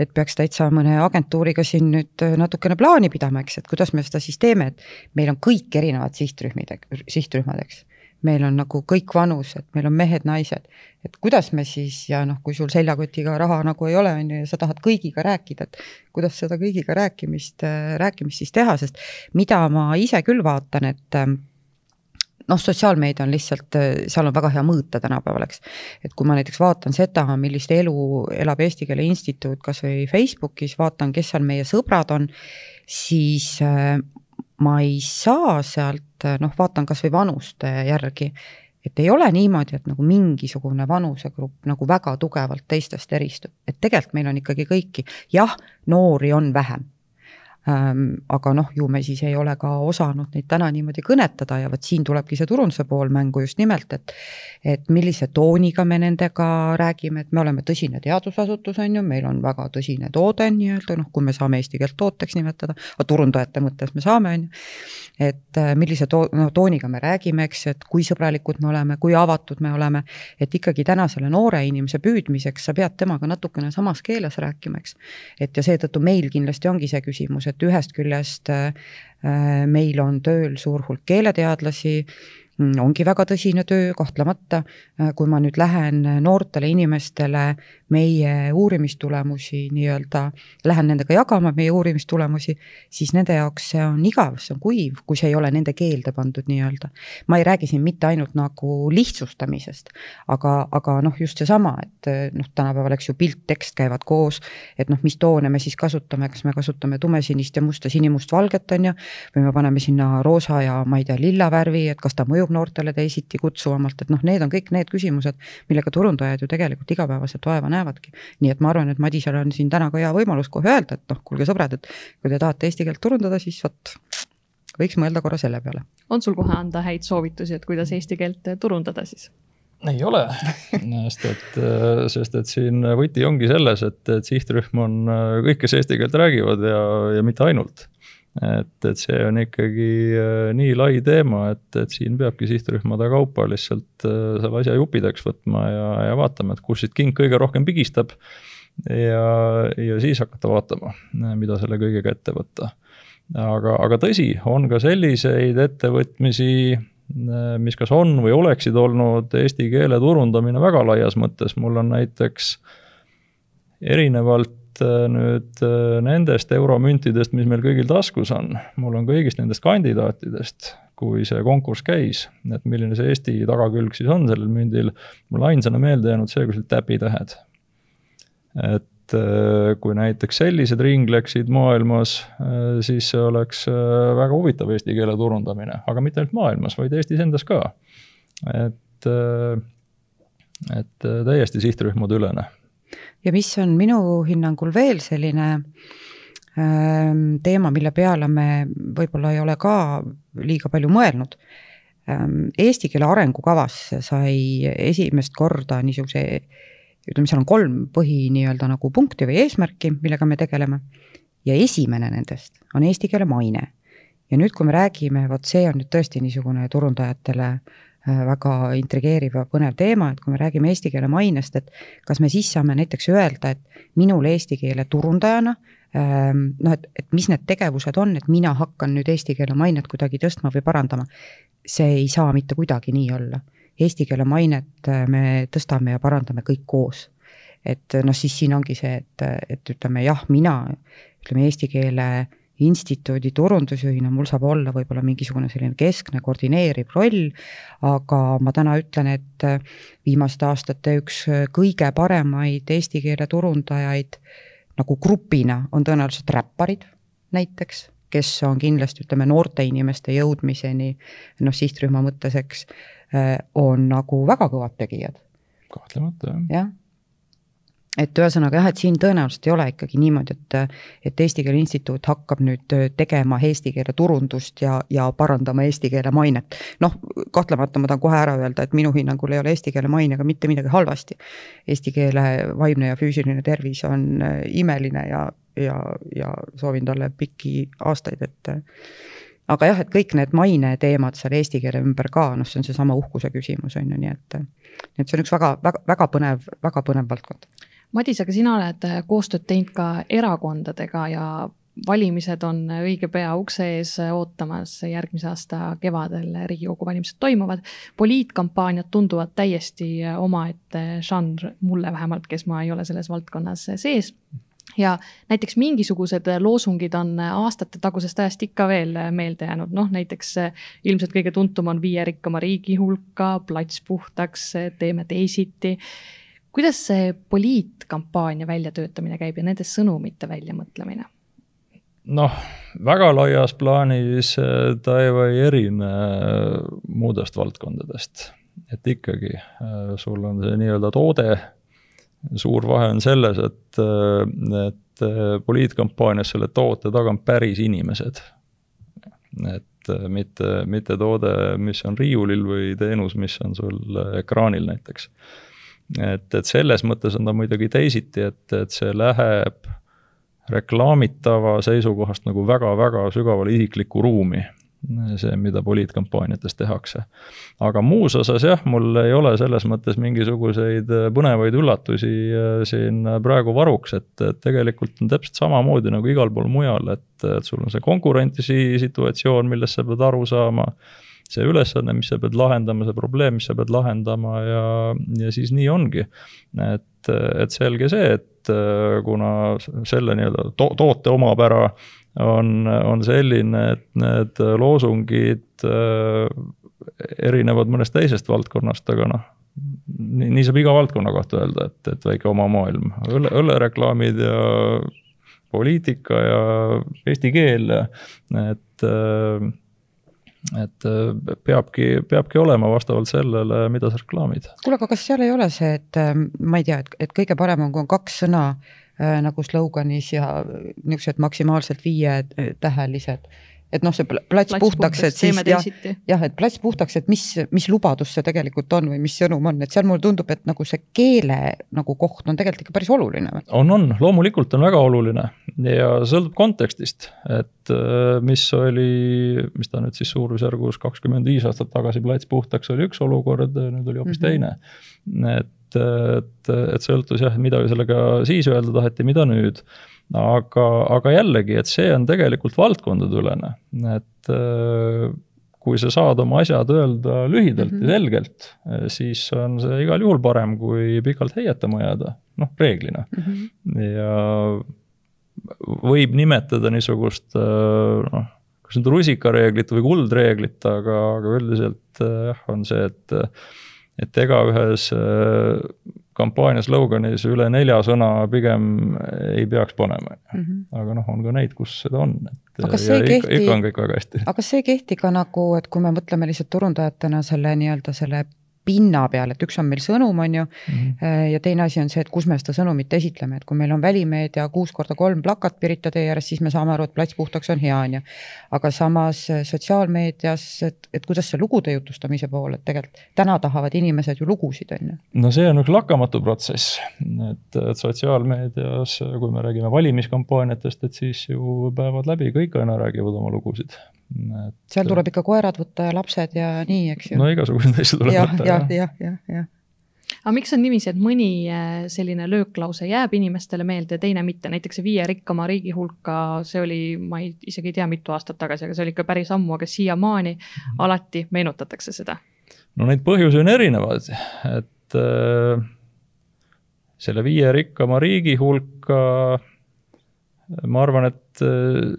et peaks täitsa mõne agentuuriga siin nüüd natukene plaani pidama, eks, et kuidas me seda siis teeme, et meil on kõik erinevad sihtrühmid, sihtrühmad, eks meil on nagu kõik vanused, meil on mehed-naised, et kuidas me siis ja noh, kui sul seljakotiga raha nagu ei ole, on ju, ja sa tahad kõigiga rääkida, et kuidas seda kõigiga rääkimist, rääkimist siis teha, sest mida ma ise küll vaatan, et noh, sotsiaalmeedia on lihtsalt, seal on väga hea mõõta tänapäeval, eks. et kui ma näiteks vaatan seda, millist elu elab Eesti Keele Instituut kas või Facebookis, vaatan, kes seal meie sõbrad on, siis ma ei saa sealt noh, vaatan kasvõi vanuste järgi, et ei ole niimoodi, et nagu mingisugune vanusegrupp nagu väga tugevalt teistest eristub, et tegelikult meil on ikkagi kõiki, jah, noori on vähem. Aga noh, ju me siis ei ole ka osanud neid täna niimoodi kõnetada ja vot siin tulebki see turunduse pool mängu just nimelt, et et millise tooniga me nendega räägime, et me oleme tõsine teadusasutus, on ju, meil on väga tõsine toode nii-öelda, noh, kui me saame eesti keelt tooteks nimetada, aga turundajate mõttes me saame, on ju. et äh, millise to-, no tooniga me räägime, eks, et kui sõbralikud me oleme, kui avatud me oleme, et ikkagi tänasele noore inimese püüdmiseks sa pead temaga natukene samas keeles rääkima, eks. et ja seetõttu meil kindlasti ongi see küsimus, et ühest küljest äh, meil on tööl suur hulk keeleteadlasi, ongi väga tõsine töö, kahtlemata. Äh, kui ma nüüd lähen noortele inimestele meie uurimistulemusi nii-öelda, lähen nendega jagama meie uurimistulemusi, siis nende jaoks see on igav, see on kuiv, kui see ei ole nende keelde pandud nii-öelda. ma ei räägi siin mitte ainult nagu lihtsustamisest, aga, aga noh, just seesama, et noh, tänapäeval, eks ju, pilt, tekst käivad koos, et noh, mis toone me siis kasutame, kas me kasutame tumesinist ja musta, sinimustvalget, on ju, või me paneme sinna roosa ja ma ei tea, lilla värvi, et kas ta mõjub tundub noortele teisiti kutsuvamalt, et noh, need on kõik need küsimused, millega turundajad ju tegelikult igapäevaselt vaeva näevadki. nii et ma arvan, et Madisel on siin täna ka hea võimalus kohe öelda, et noh, kuulge sõbrad, et kui te tahate eesti keelt turundada, siis vot võiks mõelda korra selle peale. on sul kohe anda häid soovitusi, et kuidas eesti keelt turundada siis? ei ole, sest et, sest et siin võti ongi selles, et, et sihtrühm on kõik, kes eesti keelt räägivad ja, ja mitte ainult. Et, et see on ikkagi äh, nii lai teema, et, et siin peabki sihtrühmade kaupa lihtsalt äh, selle asja jupideks võtma ja, ja vaatama, et kus siit king kõige rohkem pigistab. ja, ja siis hakata vaatama, mida selle kõigega ette võtta. aga, aga tõsi, on ka selliseid ettevõtmisi Äh, mis kas on või oleksid olnud eesti keele turundamine väga laias mõttes, mul on näiteks erinevalt äh, nüüd äh, nendest euromüntidest, mis meil kõigil taskus on, mul on kõigist nendest kandidaatidest, kui see konkurss käis, et milline see Eesti tagakülg siis on sellel mündil, mulle ainsana meelde jäänud see, kus olid täpitähed. et et äh, kui näiteks sellised ringleksid maailmas, siis see oleks väga huvitav eesti keele turundamine, aga mitte ainult maailmas, vaid Eestis endas ka. et, et täiesti sihtrühmade ülene. Ja mis on minu hinnangul veel selline ähm, teema, mille peale me võib-olla ei ole ka liiga palju mõelnud ähm,. Eesti keele arengukavas sai esimest korda niisuguse ütleme, seal on kolm põhi nii-öelda nagu punkti või eesmärki, millega me tegeleme. ja esimene nendest on eesti keele maine. ja nüüd, kui me räägime, vot see on nüüd tõesti niisugune turundajatele äh, väga intrigeeriv ja põnev teema, et kui me räägime eesti keele mainest, et kas me siis saame näiteks öelda, et minul eesti keele turundajana ähm, noh, et, et mis need tegevused on, et mina hakkan nüüd eesti keele mainet kuidagi tõstma või parandama. see ei saa mitte kuidagi nii olla eesti keele mainet äh, me tõstame ja parandame kõik koos. et noh, siis siin ongi see, et, et ütleme jah, mina ütleme eesti keele instituudi turundusjuhina mul saab olla võib-olla mingisugune selline keskne koordineeriv roll, aga ma täna ütlen, et äh, viimaste aastate üks kõige paremaid eesti keele turundajaid nagu grupina on tõenäoliselt räpparid näiteks, kes on kindlasti, ütleme, noorte inimeste jõudmiseni noh, sihtrühma mõttes, eks Äh, on nagu väga kõvad tegijad. kahtlemata, jah. jah, et ühesõnaga jah, et siin tõenäoliselt ei ole ikkagi niimoodi, et, et Eesti Keele Instituut hakkab nüüd tegema eesti keele turundust ja, ja parandama eesti keele mainet. noh, kahtlemata ma tahan kohe ära öelda, et minu hinnangul ei ole eesti keele mainega mitte midagi halvasti. Eesti keele vaimne ja füüsiline tervis on äh, imeline ja, ja, ja soovin talle pikki aastaid, et aga jah, et kõik need maineteemad seal eesti keele ümber ka, noh, see on seesama uhkuse küsimus, on ju, nii et, et see on üks väga, väga, väga põnev, väga põnev valdkond. Madis, aga sina oled äh, koostööd teinud ka erakondadega ja valimised on õige pea ukse ees ootamas, järgmise aasta kevadel Riigikogu valimised toimuvad. poliitkampaaniad tunduvad täiesti omaette žanr, mulle vähemalt, kes ma ei ole selles valdkonnas sees ja näiteks mingisugused loosungid on aastatetagusest ajast ikka veel meelde jäänud, noh näiteks ilmselt kõige tuntum on viie rikkama riigi hulka, plats puhtaks, teeme teisiti. Kuidas see poliitkampaania väljatöötamine käib ja nende sõnumite väljamõtlemine? noh, väga laias plaanis äh, ta ei erine äh, muudest valdkondadest, et ikkagi äh, sul on see nii-öelda toode suur vahe on selles, et, et poliitkampaanias selle toote taga on päris inimesed. et mitte, mitte toode, mis on riiulil või teenus, mis on sul ekraanil näiteks. Et, et selles mõttes on ta muidugi teisiti, et, et see läheb reklaamitava seisukohast nagu väga-väga sügavale isiklikku ruumi see, mida poliitkampaaniates tehakse. aga muus osas jah, mul ei ole selles mõttes mingisuguseid põnevaid üllatusi äh, siin praegu varuks, et tegelikult on täpselt samamoodi nagu igal pool mujal, et, et sul on see konkurentsi situatsioon, millest sa pead aru saama, see ülesanne, mis sa pead lahendama, see probleem, mis sa pead lahendama ja, ja siis nii ongi. et, et selge see, et äh, kuna selle nii-öelda to toote omapära on, on selline, et need loosungid äh, erinevad mõnest teisest valdkonnast, aga noh, nii, nii saab iga valdkonna kohta öelda, et, et väike oma maailm, õlle, õllereklaamid ja poliitika ja eesti keel, et äh, et äh, peabki, peabki olema vastavalt sellele, mida sa reklaamid. kuule, aga kas seal ei ole see, et äh, ma ei tea, et, et kõige parem on, kui on kaks sõna äh, nagu sloganis ja niisugused maksimaalselt viietähelised et noh, see plats, plats puhtaks, et siis jah, jah, et plats puhtaks, et mis, mis lubadus see tegelikult on või mis sõnum on, et seal mulle tundub, et nagu see keele nagu koht on tegelikult ikka päris oluline. on, on, loomulikult on väga oluline ja sõltub kontekstist, et äh, mis oli, mis ta nüüd siis suurusjärgus kakskümmend viis aastat tagasi plats puhtaks oli üks olukord, nüüd oli hoopis mm -hmm. teine. et, et, et sõltus jah, mida sellega siis öelda taheti, mida nüüd aga, aga jällegi, et see on tegelikult valdkondadeülene, et äh, kui sa saad oma asjad öelda lühidalt mm -hmm. ja mhm. selgelt, äh, siis on see igal juhul parem, kui pikalt heietama jääda, noh, reeglina mm. -hmm. ja võib nimetada niisugust äh, noh, kas nüüd rusikareeglit või kuldreeglit, aga, aga üldiselt jah, on see, et et ega ühes kampaania sloganis üle nelja sõna pigem ei peaks panema mm. -hmm. aga noh, on ka neid, kus seda on, et aga see kehti, ikka, ikka on kõik väga hästi. aga kas see ei kehti ka nagu, et kui me mõtleme lihtsalt turundajatena selle nii-öelda selle pinna peal, et üks on meil sõnum, on ju mm, -hmm. ja teine asi on see, et kus me seda sõnumit esitleme, et kui meil on välimeedia kuus korda kolm plakat Pirita tee ääres, siis me saame aru, et plats puhtaks on hea, on ju. aga samas äh, sotsiaalmeedias, et, et kuidas see lugude jutustamise pool, et tegelikult täna tahavad inimesed ju lugusid, on ju. no see on üks lakkamatu protsess, et, et sotsiaalmeedias, kui me räägime valimiskampaaniatest, et siis ju päevad läbi kõik aina räägivad oma lugusid et. seal tuleb ikka koerad võtta ja lapsed ja nii, eks ju. no igasuguseid asju tuleb ja, võtta. jah, jah, jah, jah aga miks on niiviisi, et mõni äh, selline lööklause jääb inimestele meelde ja teine mitte, näiteks see viie rikkama riigi hulka, see oli, ma ei, isegi ei tea, mitu aastat tagasi, aga see oli ikka päris ammu, aga siiamaani mm -hmm. alati meenutatakse seda. no neid põhjusi on erinevaid, et äh, selle viie rikkama riigi hulka ma arvan, et äh,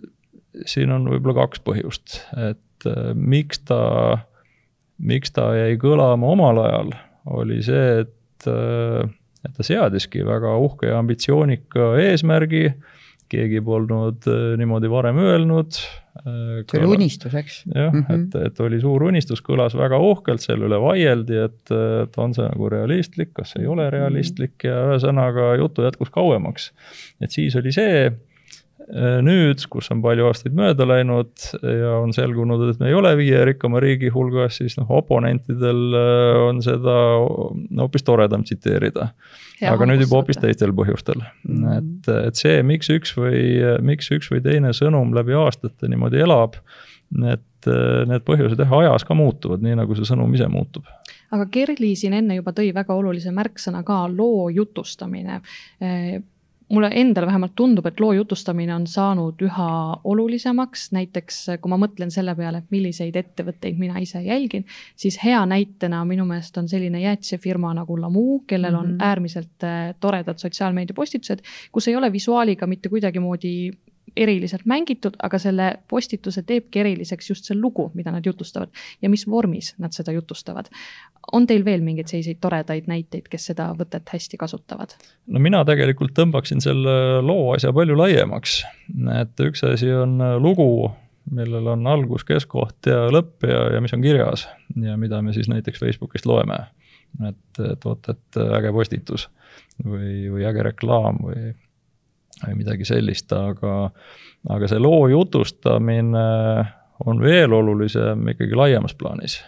siin on võib-olla kaks põhjust, et äh, miks ta, miks ta jäi kõlama omal ajal, oli see, et, äh, et ta seadiski väga uhke ja ambitsioonika eesmärgi, keegi polnud äh, niimoodi varem öelnud. see oli unistus, eks? jah mm, -hmm. et, et oli suur unistus, kõlas väga uhkelt, selle üle vaieldi, et, et on see nagu realistlik, kas ei ole realistlik ja ühesõnaga jutu jätkus kauemaks. et siis oli see nüüd, kus on palju aastaid mööda läinud ja on selgunud, et me ei ole viie rikkama riigi hulgas, siis noh, oponentidel äh, on seda hoopis toredam tsiteerida. aga nüüd juba hoopis teistel põhjustel mm, -hmm. et, et see, miks üks või, miks üks või teine sõnum läbi aastate niimoodi elab, need, need põhjused jah, ajas ka muutuvad, nii nagu see sõnum ise muutub aga Kerli siin enne juba tõi väga olulise märksõna ka loo jutustamine mulle endale vähemalt tundub, et loo jutustamine on saanud üha olulisemaks, näiteks kui ma mõtlen selle peale, et milliseid ettevõtteid mina ise jälgin, siis hea näitena minu meelest on selline jäätisefirma nagu Lamu, kellel on mm -hmm. äärmiselt äh, toredad sotsiaalmeediapostitused, kus ei ole visuaaliga mitte kuidagimoodi eriliselt mängitud, aga selle postituse teebki eriliseks just see lugu, mida nad jutustavad ja mis vormis nad seda jutustavad. on teil veel mingeid selliseid toredaid näiteid, kes seda võtet hästi kasutavad? no mina tegelikult tõmbaksin selle loo asja palju laiemaks, et üks asi on lugu, millel on algus, keskkoht ja lõpp ja, ja mis on kirjas ja mida me siis näiteks Facebookist loeme. et, et vot, et äge postitus või, või äge reklaam või või midagi sellist, aga, aga see loo jutustamine on veel olulisem ikkagi laiemas plaanis.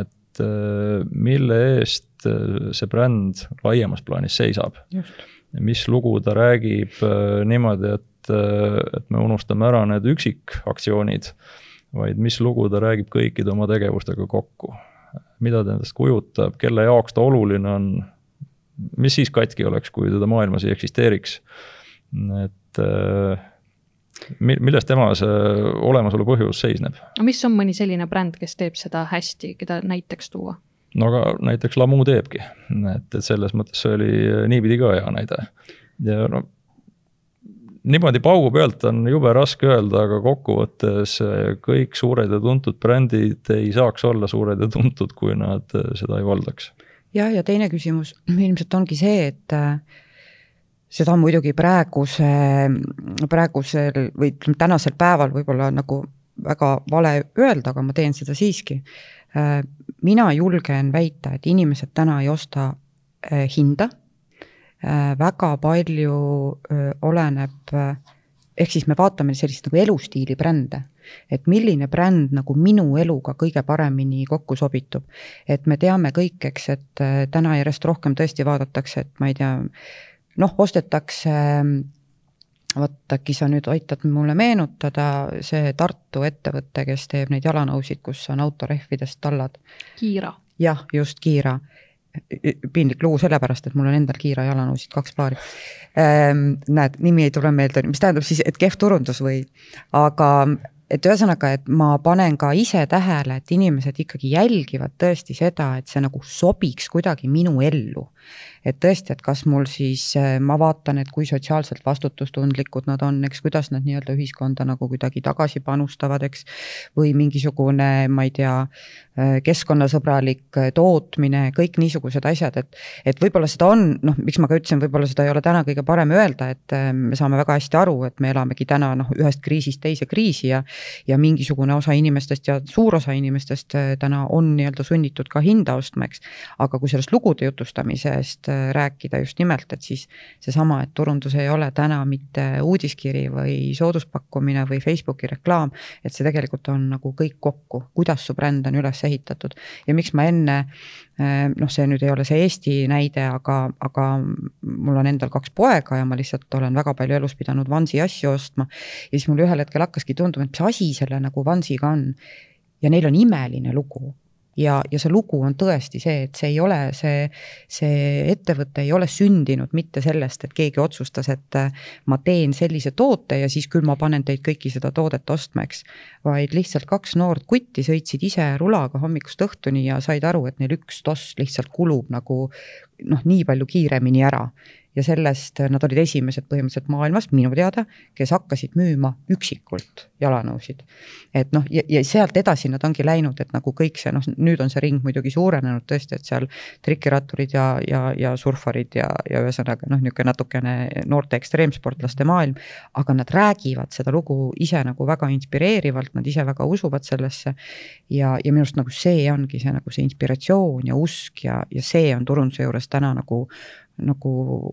et äh, mille eest äh, see bränd laiemas plaanis seisab. mis lugu ta räägib äh, niimoodi, et, et me unustame ära need üksikaktsioonid, vaid mis lugu ta räägib kõikide oma tegevustega kokku. mida ta endast kujutab, kelle jaoks ta oluline on, mis siis katki oleks, kui teda maailmas ei eksisteeriks et äh, milles tema see olemasolu põhjus seisneb? no mis on mõni selline bränd, kes teeb seda hästi, keda näiteks tuua? no aga näiteks Lamu teebki, et, et selles mõttes see oli niipidi ka hea näide. ja no niimoodi paugu pealt on jube raske öelda, aga kokkuvõttes kõik suured ja tuntud brändid ei saaks olla suured ja tuntud, kui nad seda ei valdaks. jah, ja teine küsimus ilmselt ongi see, et seda muidugi praeguse, praegusel või ütleme, tänasel päeval võib-olla nagu väga vale öelda, aga ma teen seda siiski. mina julgen väita, et inimesed täna ei osta hinda, väga palju oleneb ehk siis me vaatame sellist nagu elustiili brände, et milline bränd nagu minu eluga kõige paremini kokku sobitub. et me teame kõik, eks, et äh, täna järjest rohkem tõesti vaadatakse, et ma ei tea, noh, ostetakse vot äkki sa nüüd aitad mulle meenutada, see Tartu ettevõte, kes teeb neid jalanõusid, kus on autorehvidest tallad. Kiira. jah, just Kiira piinlik lugu sellepärast, et mul on endal Kiira jalanõusid kaks paari ähm,. näed, nimi ei tule meelde, mis tähendab siis, et kehv turundus või, aga et ühesõnaga, et ma panen ka ise tähele, et inimesed ikkagi jälgivad tõesti seda, et see nagu sobiks kuidagi minu ellu et tõesti, et kas mul siis, äh, ma vaatan, et kui sotsiaalselt vastutustundlikud nad on, eks, kuidas nad nii-öelda ühiskonda nagu kuidagi tagasi panustavad, eks. või mingisugune, ma ei tea, äh, keskkonnasõbralik äh, tootmine, kõik niisugused asjad, et. et võib-olla seda on, noh, miks ma ka ütlesin, võib-olla seda ei ole täna kõige parem öelda, et me saame väga hästi aru, et me elamegi täna noh, ühest kriisist teise kriisi ja. ja mingisugune osa inimestest ja suur osa inimestest täna on nii-öelda sunnitud ka hinda ostma, eks. aga kui sellest lugude jutustamisest rääkida just nimelt, et siis seesama, et turundus ei ole täna mitte uudiskiri või sooduspakkumine või Facebooki reklaam, et see tegelikult on nagu kõik kokku, kuidas su bränd on üles ehitatud ja miks ma enne äh, noh, see nüüd ei ole see Eesti näide, aga, aga mul on endal kaks poega ja ma lihtsalt olen väga palju elus pidanud Vansi asju ostma. ja siis mul ühel hetkel hakkaski tunduma, et mis asi selle nagu Vansiga on. ja neil on imeline lugu ja, ja see lugu on tõesti see, et see ei ole see, see ettevõte ei ole sündinud mitte sellest, et keegi otsustas, et äh, ma teen sellise toote ja siis küll ma panen teid kõiki seda toodet ostma, eks. vaid lihtsalt kaks noort kutti sõitsid ise rulaga hommikust õhtuni ja said aru, et neil üks toss lihtsalt kulub nagu noh, nii palju kiiremini ära ja sellest nad olid esimesed põhimõtteliselt maailmas minu teada, kes hakkasid müüma üksikult jalanõusid. et noh, ja, ja sealt edasi nad ongi läinud, et nagu kõik see noh, nüüd on see ring muidugi suurenenud tõesti, et seal trikiratturid ja, ja, ja surfarid ja, ja ühesõnaga noh, niisugune natukene noorte ekstreemsportlaste maailm. aga nad räägivad seda lugu ise nagu väga inspireerivalt, nad ise väga usuvad sellesse. ja, ja minu arust nagu see ongi see nagu see inspiratsioon ja usk ja, ja see on turunduse juures täna nagu nagu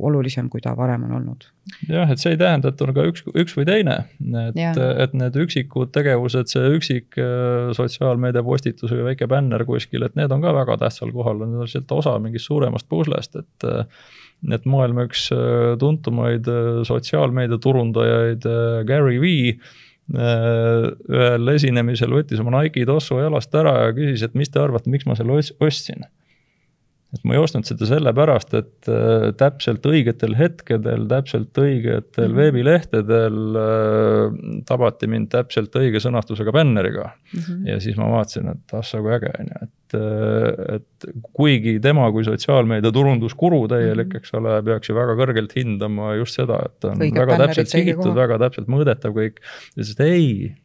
olulisem, kui ta varem on olnud. jah, et see ei tähenda, et on ka üks, üks või teine, et, et need üksikud tegevused, see üksik äh, sotsiaalmeedia postitus või väike bänner kuskil, et need on ka väga tähtsal kohal, need on lihtsalt osa mingist suuremast puslest, et et maailma üks äh, tuntumaid äh, sotsiaalmeedia turundajaid, Gary Vee, ühel esinemisel võttis oma Nike'i tossu jalast ära ja küsis, et mis te arvate, miks ma selle ostsin et ma ei ostnud seda sellepärast, et äh, täpselt õigetel hetkedel, täpselt õigetel mm -hmm. veebilehtedel äh, tabati mind täpselt õige sõnastusega bänneriga mm. -hmm. ja siis ma vaatasin, et ah sa kui äge on ju, et, äh, et kuigi tema kui sotsiaalmeedia turunduskuru täielik, mhm. eks ole, peaks ju väga kõrgelt hindama just seda, et on Õige väga täpselt sihitud, väga täpselt mõõdetav kõik. ja siis ei,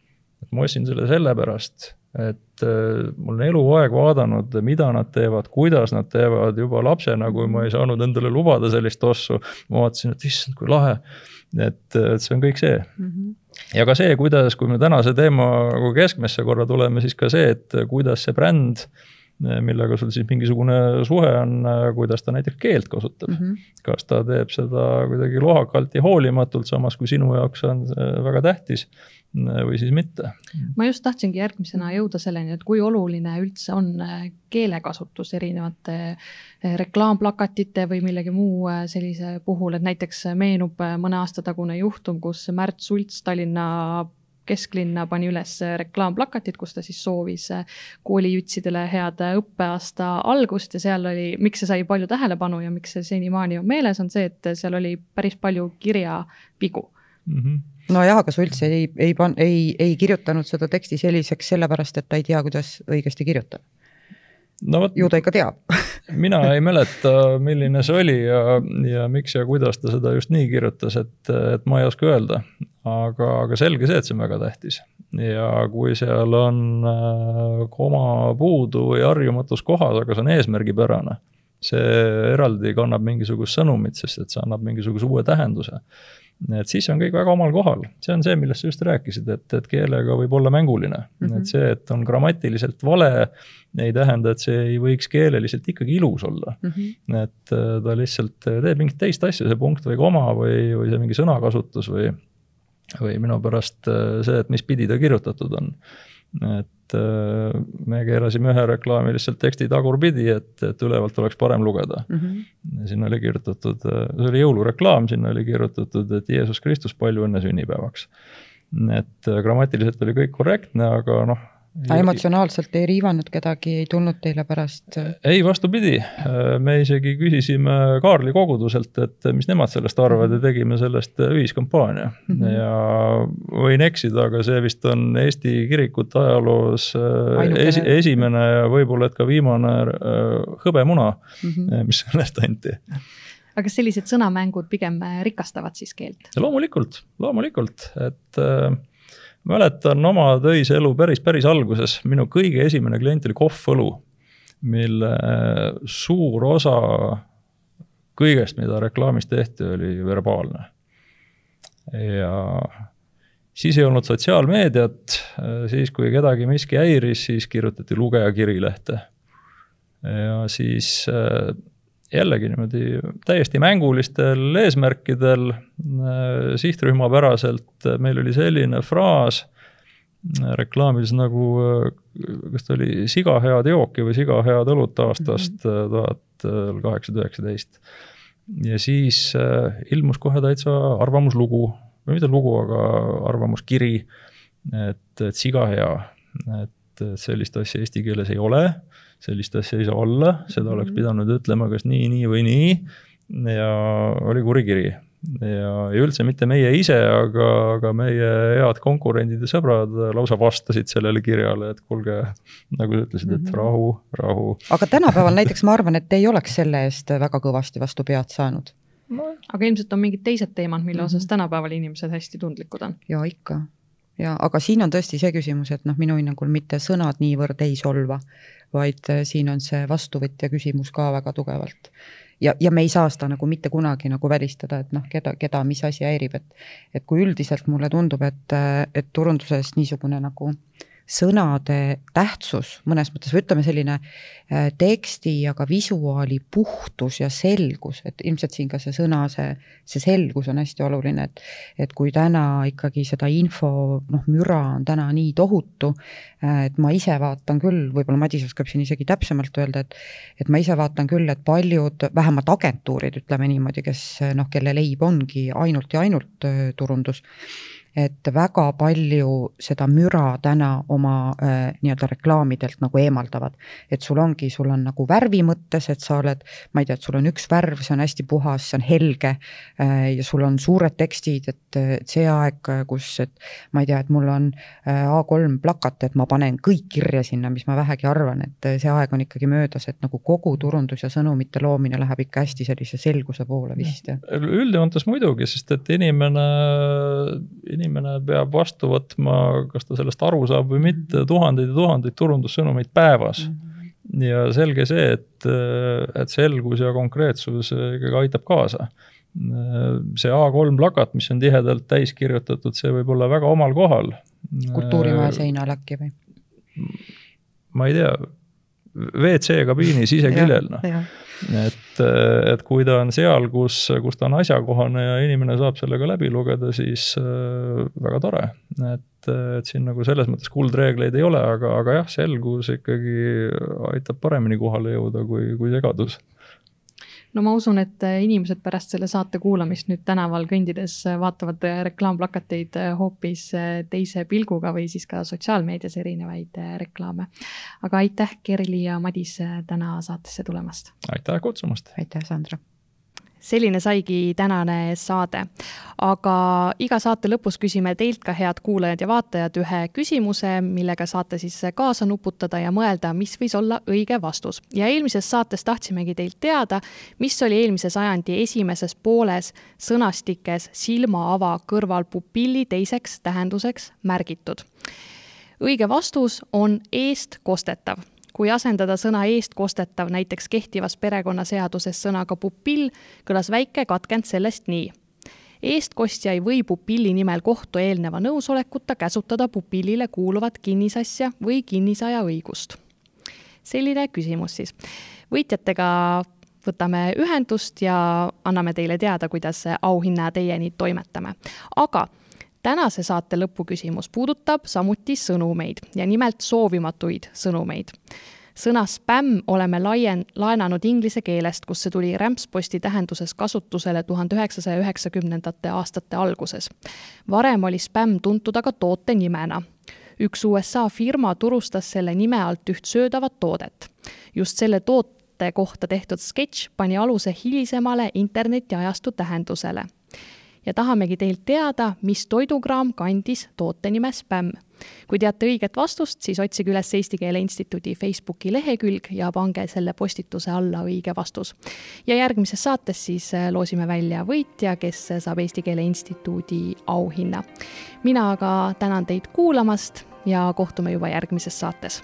et ma ostsin selle sellepärast et äh, ma olen eluaeg vaadanud, mida nad teevad, kuidas nad teevad, juba lapsena, kui ma ei saanud endale lubada sellist ossu, ma vaatasin, et issand, kui lahe. et, et see on kõik see mm. -hmm. ja ka see, kuidas, kui me tänase teema keskmesse korra tuleme, siis ka see, et kuidas see bränd millega sul siis mingisugune suhe on, kuidas ta näiteks keelt kasutab mm. -hmm. kas ta teeb seda kuidagi lohakalt ja hoolimatult, samas kui sinu jaoks on see väga tähtis või siis mitte. ma just tahtsingi järgmisena jõuda selleni, et kui oluline üldse on äh, keelekasutus erinevate äh, reklaamplakatite või millegi muu äh, sellise puhul, et näiteks meenub mõne aasta tagune juhtum, kus Märt Sults Tallinna kesklinna pani üles reklaamplakatid, kus ta siis soovis koolijütsidele head õppeaasta algust ja seal oli, miks see sai palju tähelepanu ja miks see senimaani on meeles, on see, et seal oli päris palju kirjavigu mm. -hmm nojah, aga Sults ei, ei pan-, ei, ei kirjutanud seda teksti selliseks sellepärast, et ta ei tea, kuidas õigesti kirjutada. No vot, ju ta ikka teab. Mina ei mäleta, milline see oli ja, ja miks ja kuidas ta seda just nii kirjutas, et, et ma ei oska öelda. aga, aga selge see, et see on väga tähtis. Ja kui seal on äh, koma puudu või harjumatus kohas, aga see on eesmärgipärane, see eraldi kannab mingisugust sõnumit, sest et see annab mingisuguse uue tähenduse et siis on kõik väga omal kohal, see on see, millest sa just rääkisid, et, et keelega võib olla mänguline mm, -hmm. et see, et on grammatiliselt vale, ei tähenda, et see ei võiks keeleliselt ikkagi ilus olla mm. -hmm. et äh, ta lihtsalt teeb mingit teist asja, see punkt või koma või, või see mingi sõnakasutus või, või minu pärast äh, see, et mis pidi ta kirjutatud on et äh, me keerasime ühe reklaami lihtsalt teksti tagurpidi, et, et ülevalt oleks parem lugeda mm. -hmm. sinna oli kirjutatud, äh, see oli jõulureklaam, sinna oli kirjutatud, et Jeesus Kristus, palju õnne sünnipäevaks. et äh, grammatiliselt oli kõik korrektne, aga noh, aga emotsionaalselt ei riivanud kedagi, ei tulnud teile pärast? ei, vastupidi, me isegi küsisime Kaarli koguduselt, et mis nemad sellest arvavad ja tegime sellest ühiskampaania mm. -hmm. ja võin eksida, aga see vist on Eesti kirikute ajaloos äh, esi, esimene ja võib-olla et ka viimane äh, hõbemuna mm, -hmm. mis sellest anti aga kas sellised sõnamängud pigem rikastavad siis keelt? loomulikult, loomulikult, et äh, mäletan oma töise elu päris, päris alguses, minu kõige esimene klient oli Kohv Õlu, mille suur osa kõigest, mida reklaamis tehti, oli verbaalne. ja siis ei olnud sotsiaalmeediat, siis kui kedagi miski häiris, siis kirjutati lugeja kirilehte. ja siis jällegi niimoodi täiesti mängulistel eesmärkidel, äh, sihtrühmapäraselt, meil oli selline fraas äh, reklaamis nagu, äh, kas ta oli siga head jooki või siga head õlut aastast mhm. tuhat kaheksasada üheksateist. ja siis ilmus kohe täitsa arvamuslugu, või mitte lugu, aga arvamuskiri, et, et siga hea, et sellist asja eesti keeles ei ole sellist asja ei saa olla, seda oleks mhm. pidanud ütlema kas nii, nii või nii ja oli kuri kiri. ja, ja üldse mitte meie ise, aga, aga meie head konkurendid ja sõbrad lausa vastasid sellele kirjale, et kuulge, nagu sa ütlesid, et mhm. rahu, rahu. aga tänapäeval näiteks ma arvan, et ei oleks selle eest väga kõvasti vastu pead saanud no.. aga ilmselt on mingid teised teemad, mille osas mm -hmm. tänapäeval inimesed hästi tundlikud on. ja ikka ja aga siin on tõesti see küsimus, et noh, minu hinnangul mitte sõnad niivõrd ei solva, vaid äh, siin on see vastuvõtja küsimus ka väga tugevalt. ja, ja me ei saa seda nagu mitte kunagi nagu välistada, et noh, keda, keda mis asi häirib, et et kui üldiselt mulle tundub, et, äh, et turunduses niisugune nagu äh, sõnade tähtsus mõnes mõttes või ütleme, selline äh, teksti ja ka visuaali puhtus ja selgus, et ilmselt siin ka see sõna, see, see selgus on hästi oluline, et et kui täna ikkagi seda info noh, müra on täna nii tohutu, äh, et ma ise vaatan küll, võib-olla Madis oskab siin isegi täpsemalt öelda, et et ma ise vaatan küll, et paljud, vähemalt agentuurid, ütleme niimoodi, kes noh, kelle leib ongi ainult ja ainult äh, turundus et väga palju seda müra täna oma äh, nii-öelda reklaamidelt nagu eemaldavad. et sul ongi, sul on nagu värvi mõttes, et sa oled, ma ei tea, et sul on üks värv, see on hästi puhas, see on helge äh, ja sul on suured tekstid, et, et see aeg, kus, et ma ei tea, et mul on äh, A3 plakat, et ma panen kõik kirja sinna, mis ma vähegi arvan, et see aeg on ikkagi möödas, et nagu kogu turundus ja sõnumite loomine läheb ikka hästi sellise selguse poole vist. üldjoontes muidugi, sest et inimene, inimene inimene peab vastu võtma, kas ta sellest aru saab või mitte, tuhandeid ja tuhandeid turundussõnumeid päevas mm. -hmm. ja selge see, et, et selgus ja konkreetsus ikkagi aitab kaasa. see A3 plakat, mis on tihedalt täis kirjutatud, see võib olla väga omal kohal. kultuurimaja seinal äkki või? ma ei tea, WC kabiini siseküljel, noh. Et, et kui ta on seal, kus, kus ta on asjakohane ja inimene saab sellega läbi lugeda, siis äh, väga tore. et, et siin nagu selles mõttes kuldreegleid ei ole, aga, aga jah, selgus ikkagi aitab paremini kohale jõuda kui, kui segadus no ma usun, et äh, inimesed pärast selle saate kuulamist nüüd tänaval kõndides äh, vaatavad äh, reklaamplakateid hoopis teise pilguga või siis ka sotsiaalmeedias erinevaid reklaame. aga aitäh, Kerli ja Madis täna saatesse tulemast! aitäh kutsumast! aitäh, Sandra! Selline saigi tänane saade. aga iga saate lõpus küsime teilt ka, head kuulajad ja vaatajad, ühe küsimuse, millega saate siis kaasa nuputada ja mõelda, mis võis olla õige vastus. ja eelmises saates tahtsimegi teilt teada, mis oli eelmise sajandi esimeses pooles sõnastikes silma ava kõrval pupilli teiseks tähenduseks märgitud. õige vastus on eestkostetav kui asendada sõna eestkostetav näiteks kehtivas perekonnaseaduses sõnaga pupill, kõlas väike katkend sellest nii. eestkostja ei või pupilli nimel kohtu eelneva nõusolekuta käsutada pupillile kuuluvat kinnisasja või kinnisaja õigust. selline küsimus siis. võitjatega võtame ühendust ja anname teile teada, kuidas auhinna teieni toimetame. aga tänase saate lõpuküsimus puudutab samuti sõnumeid ja nimelt soovimatuid sõnumeid sõna spämm oleme laien-, laenanud inglise keelest, kus see tuli rämpsposti tähenduses kasutusele tuhande üheksasaja üheksakümnendate aastate alguses. varem oli spämm tuntud aga toote nimena. üks USA firma turustas selle nime alt üht söödavat toodet. just selle toote kohta tehtud sketš pani aluse hilisemale internetiajastu tähendusele ja tahamegi teilt teada, mis toidukraam kandis toote nime spämm. kui teate õiget vastust, siis otsige üles Eesti Keele Instituudi Facebooki lehekülg ja pange selle postituse alla õige vastus. ja järgmises saates siis äh, loosime välja võitja, kes saab Eesti Keele Instituudi auhinna. mina aga tänan teid kuulamast ja kohtume juba järgmises saates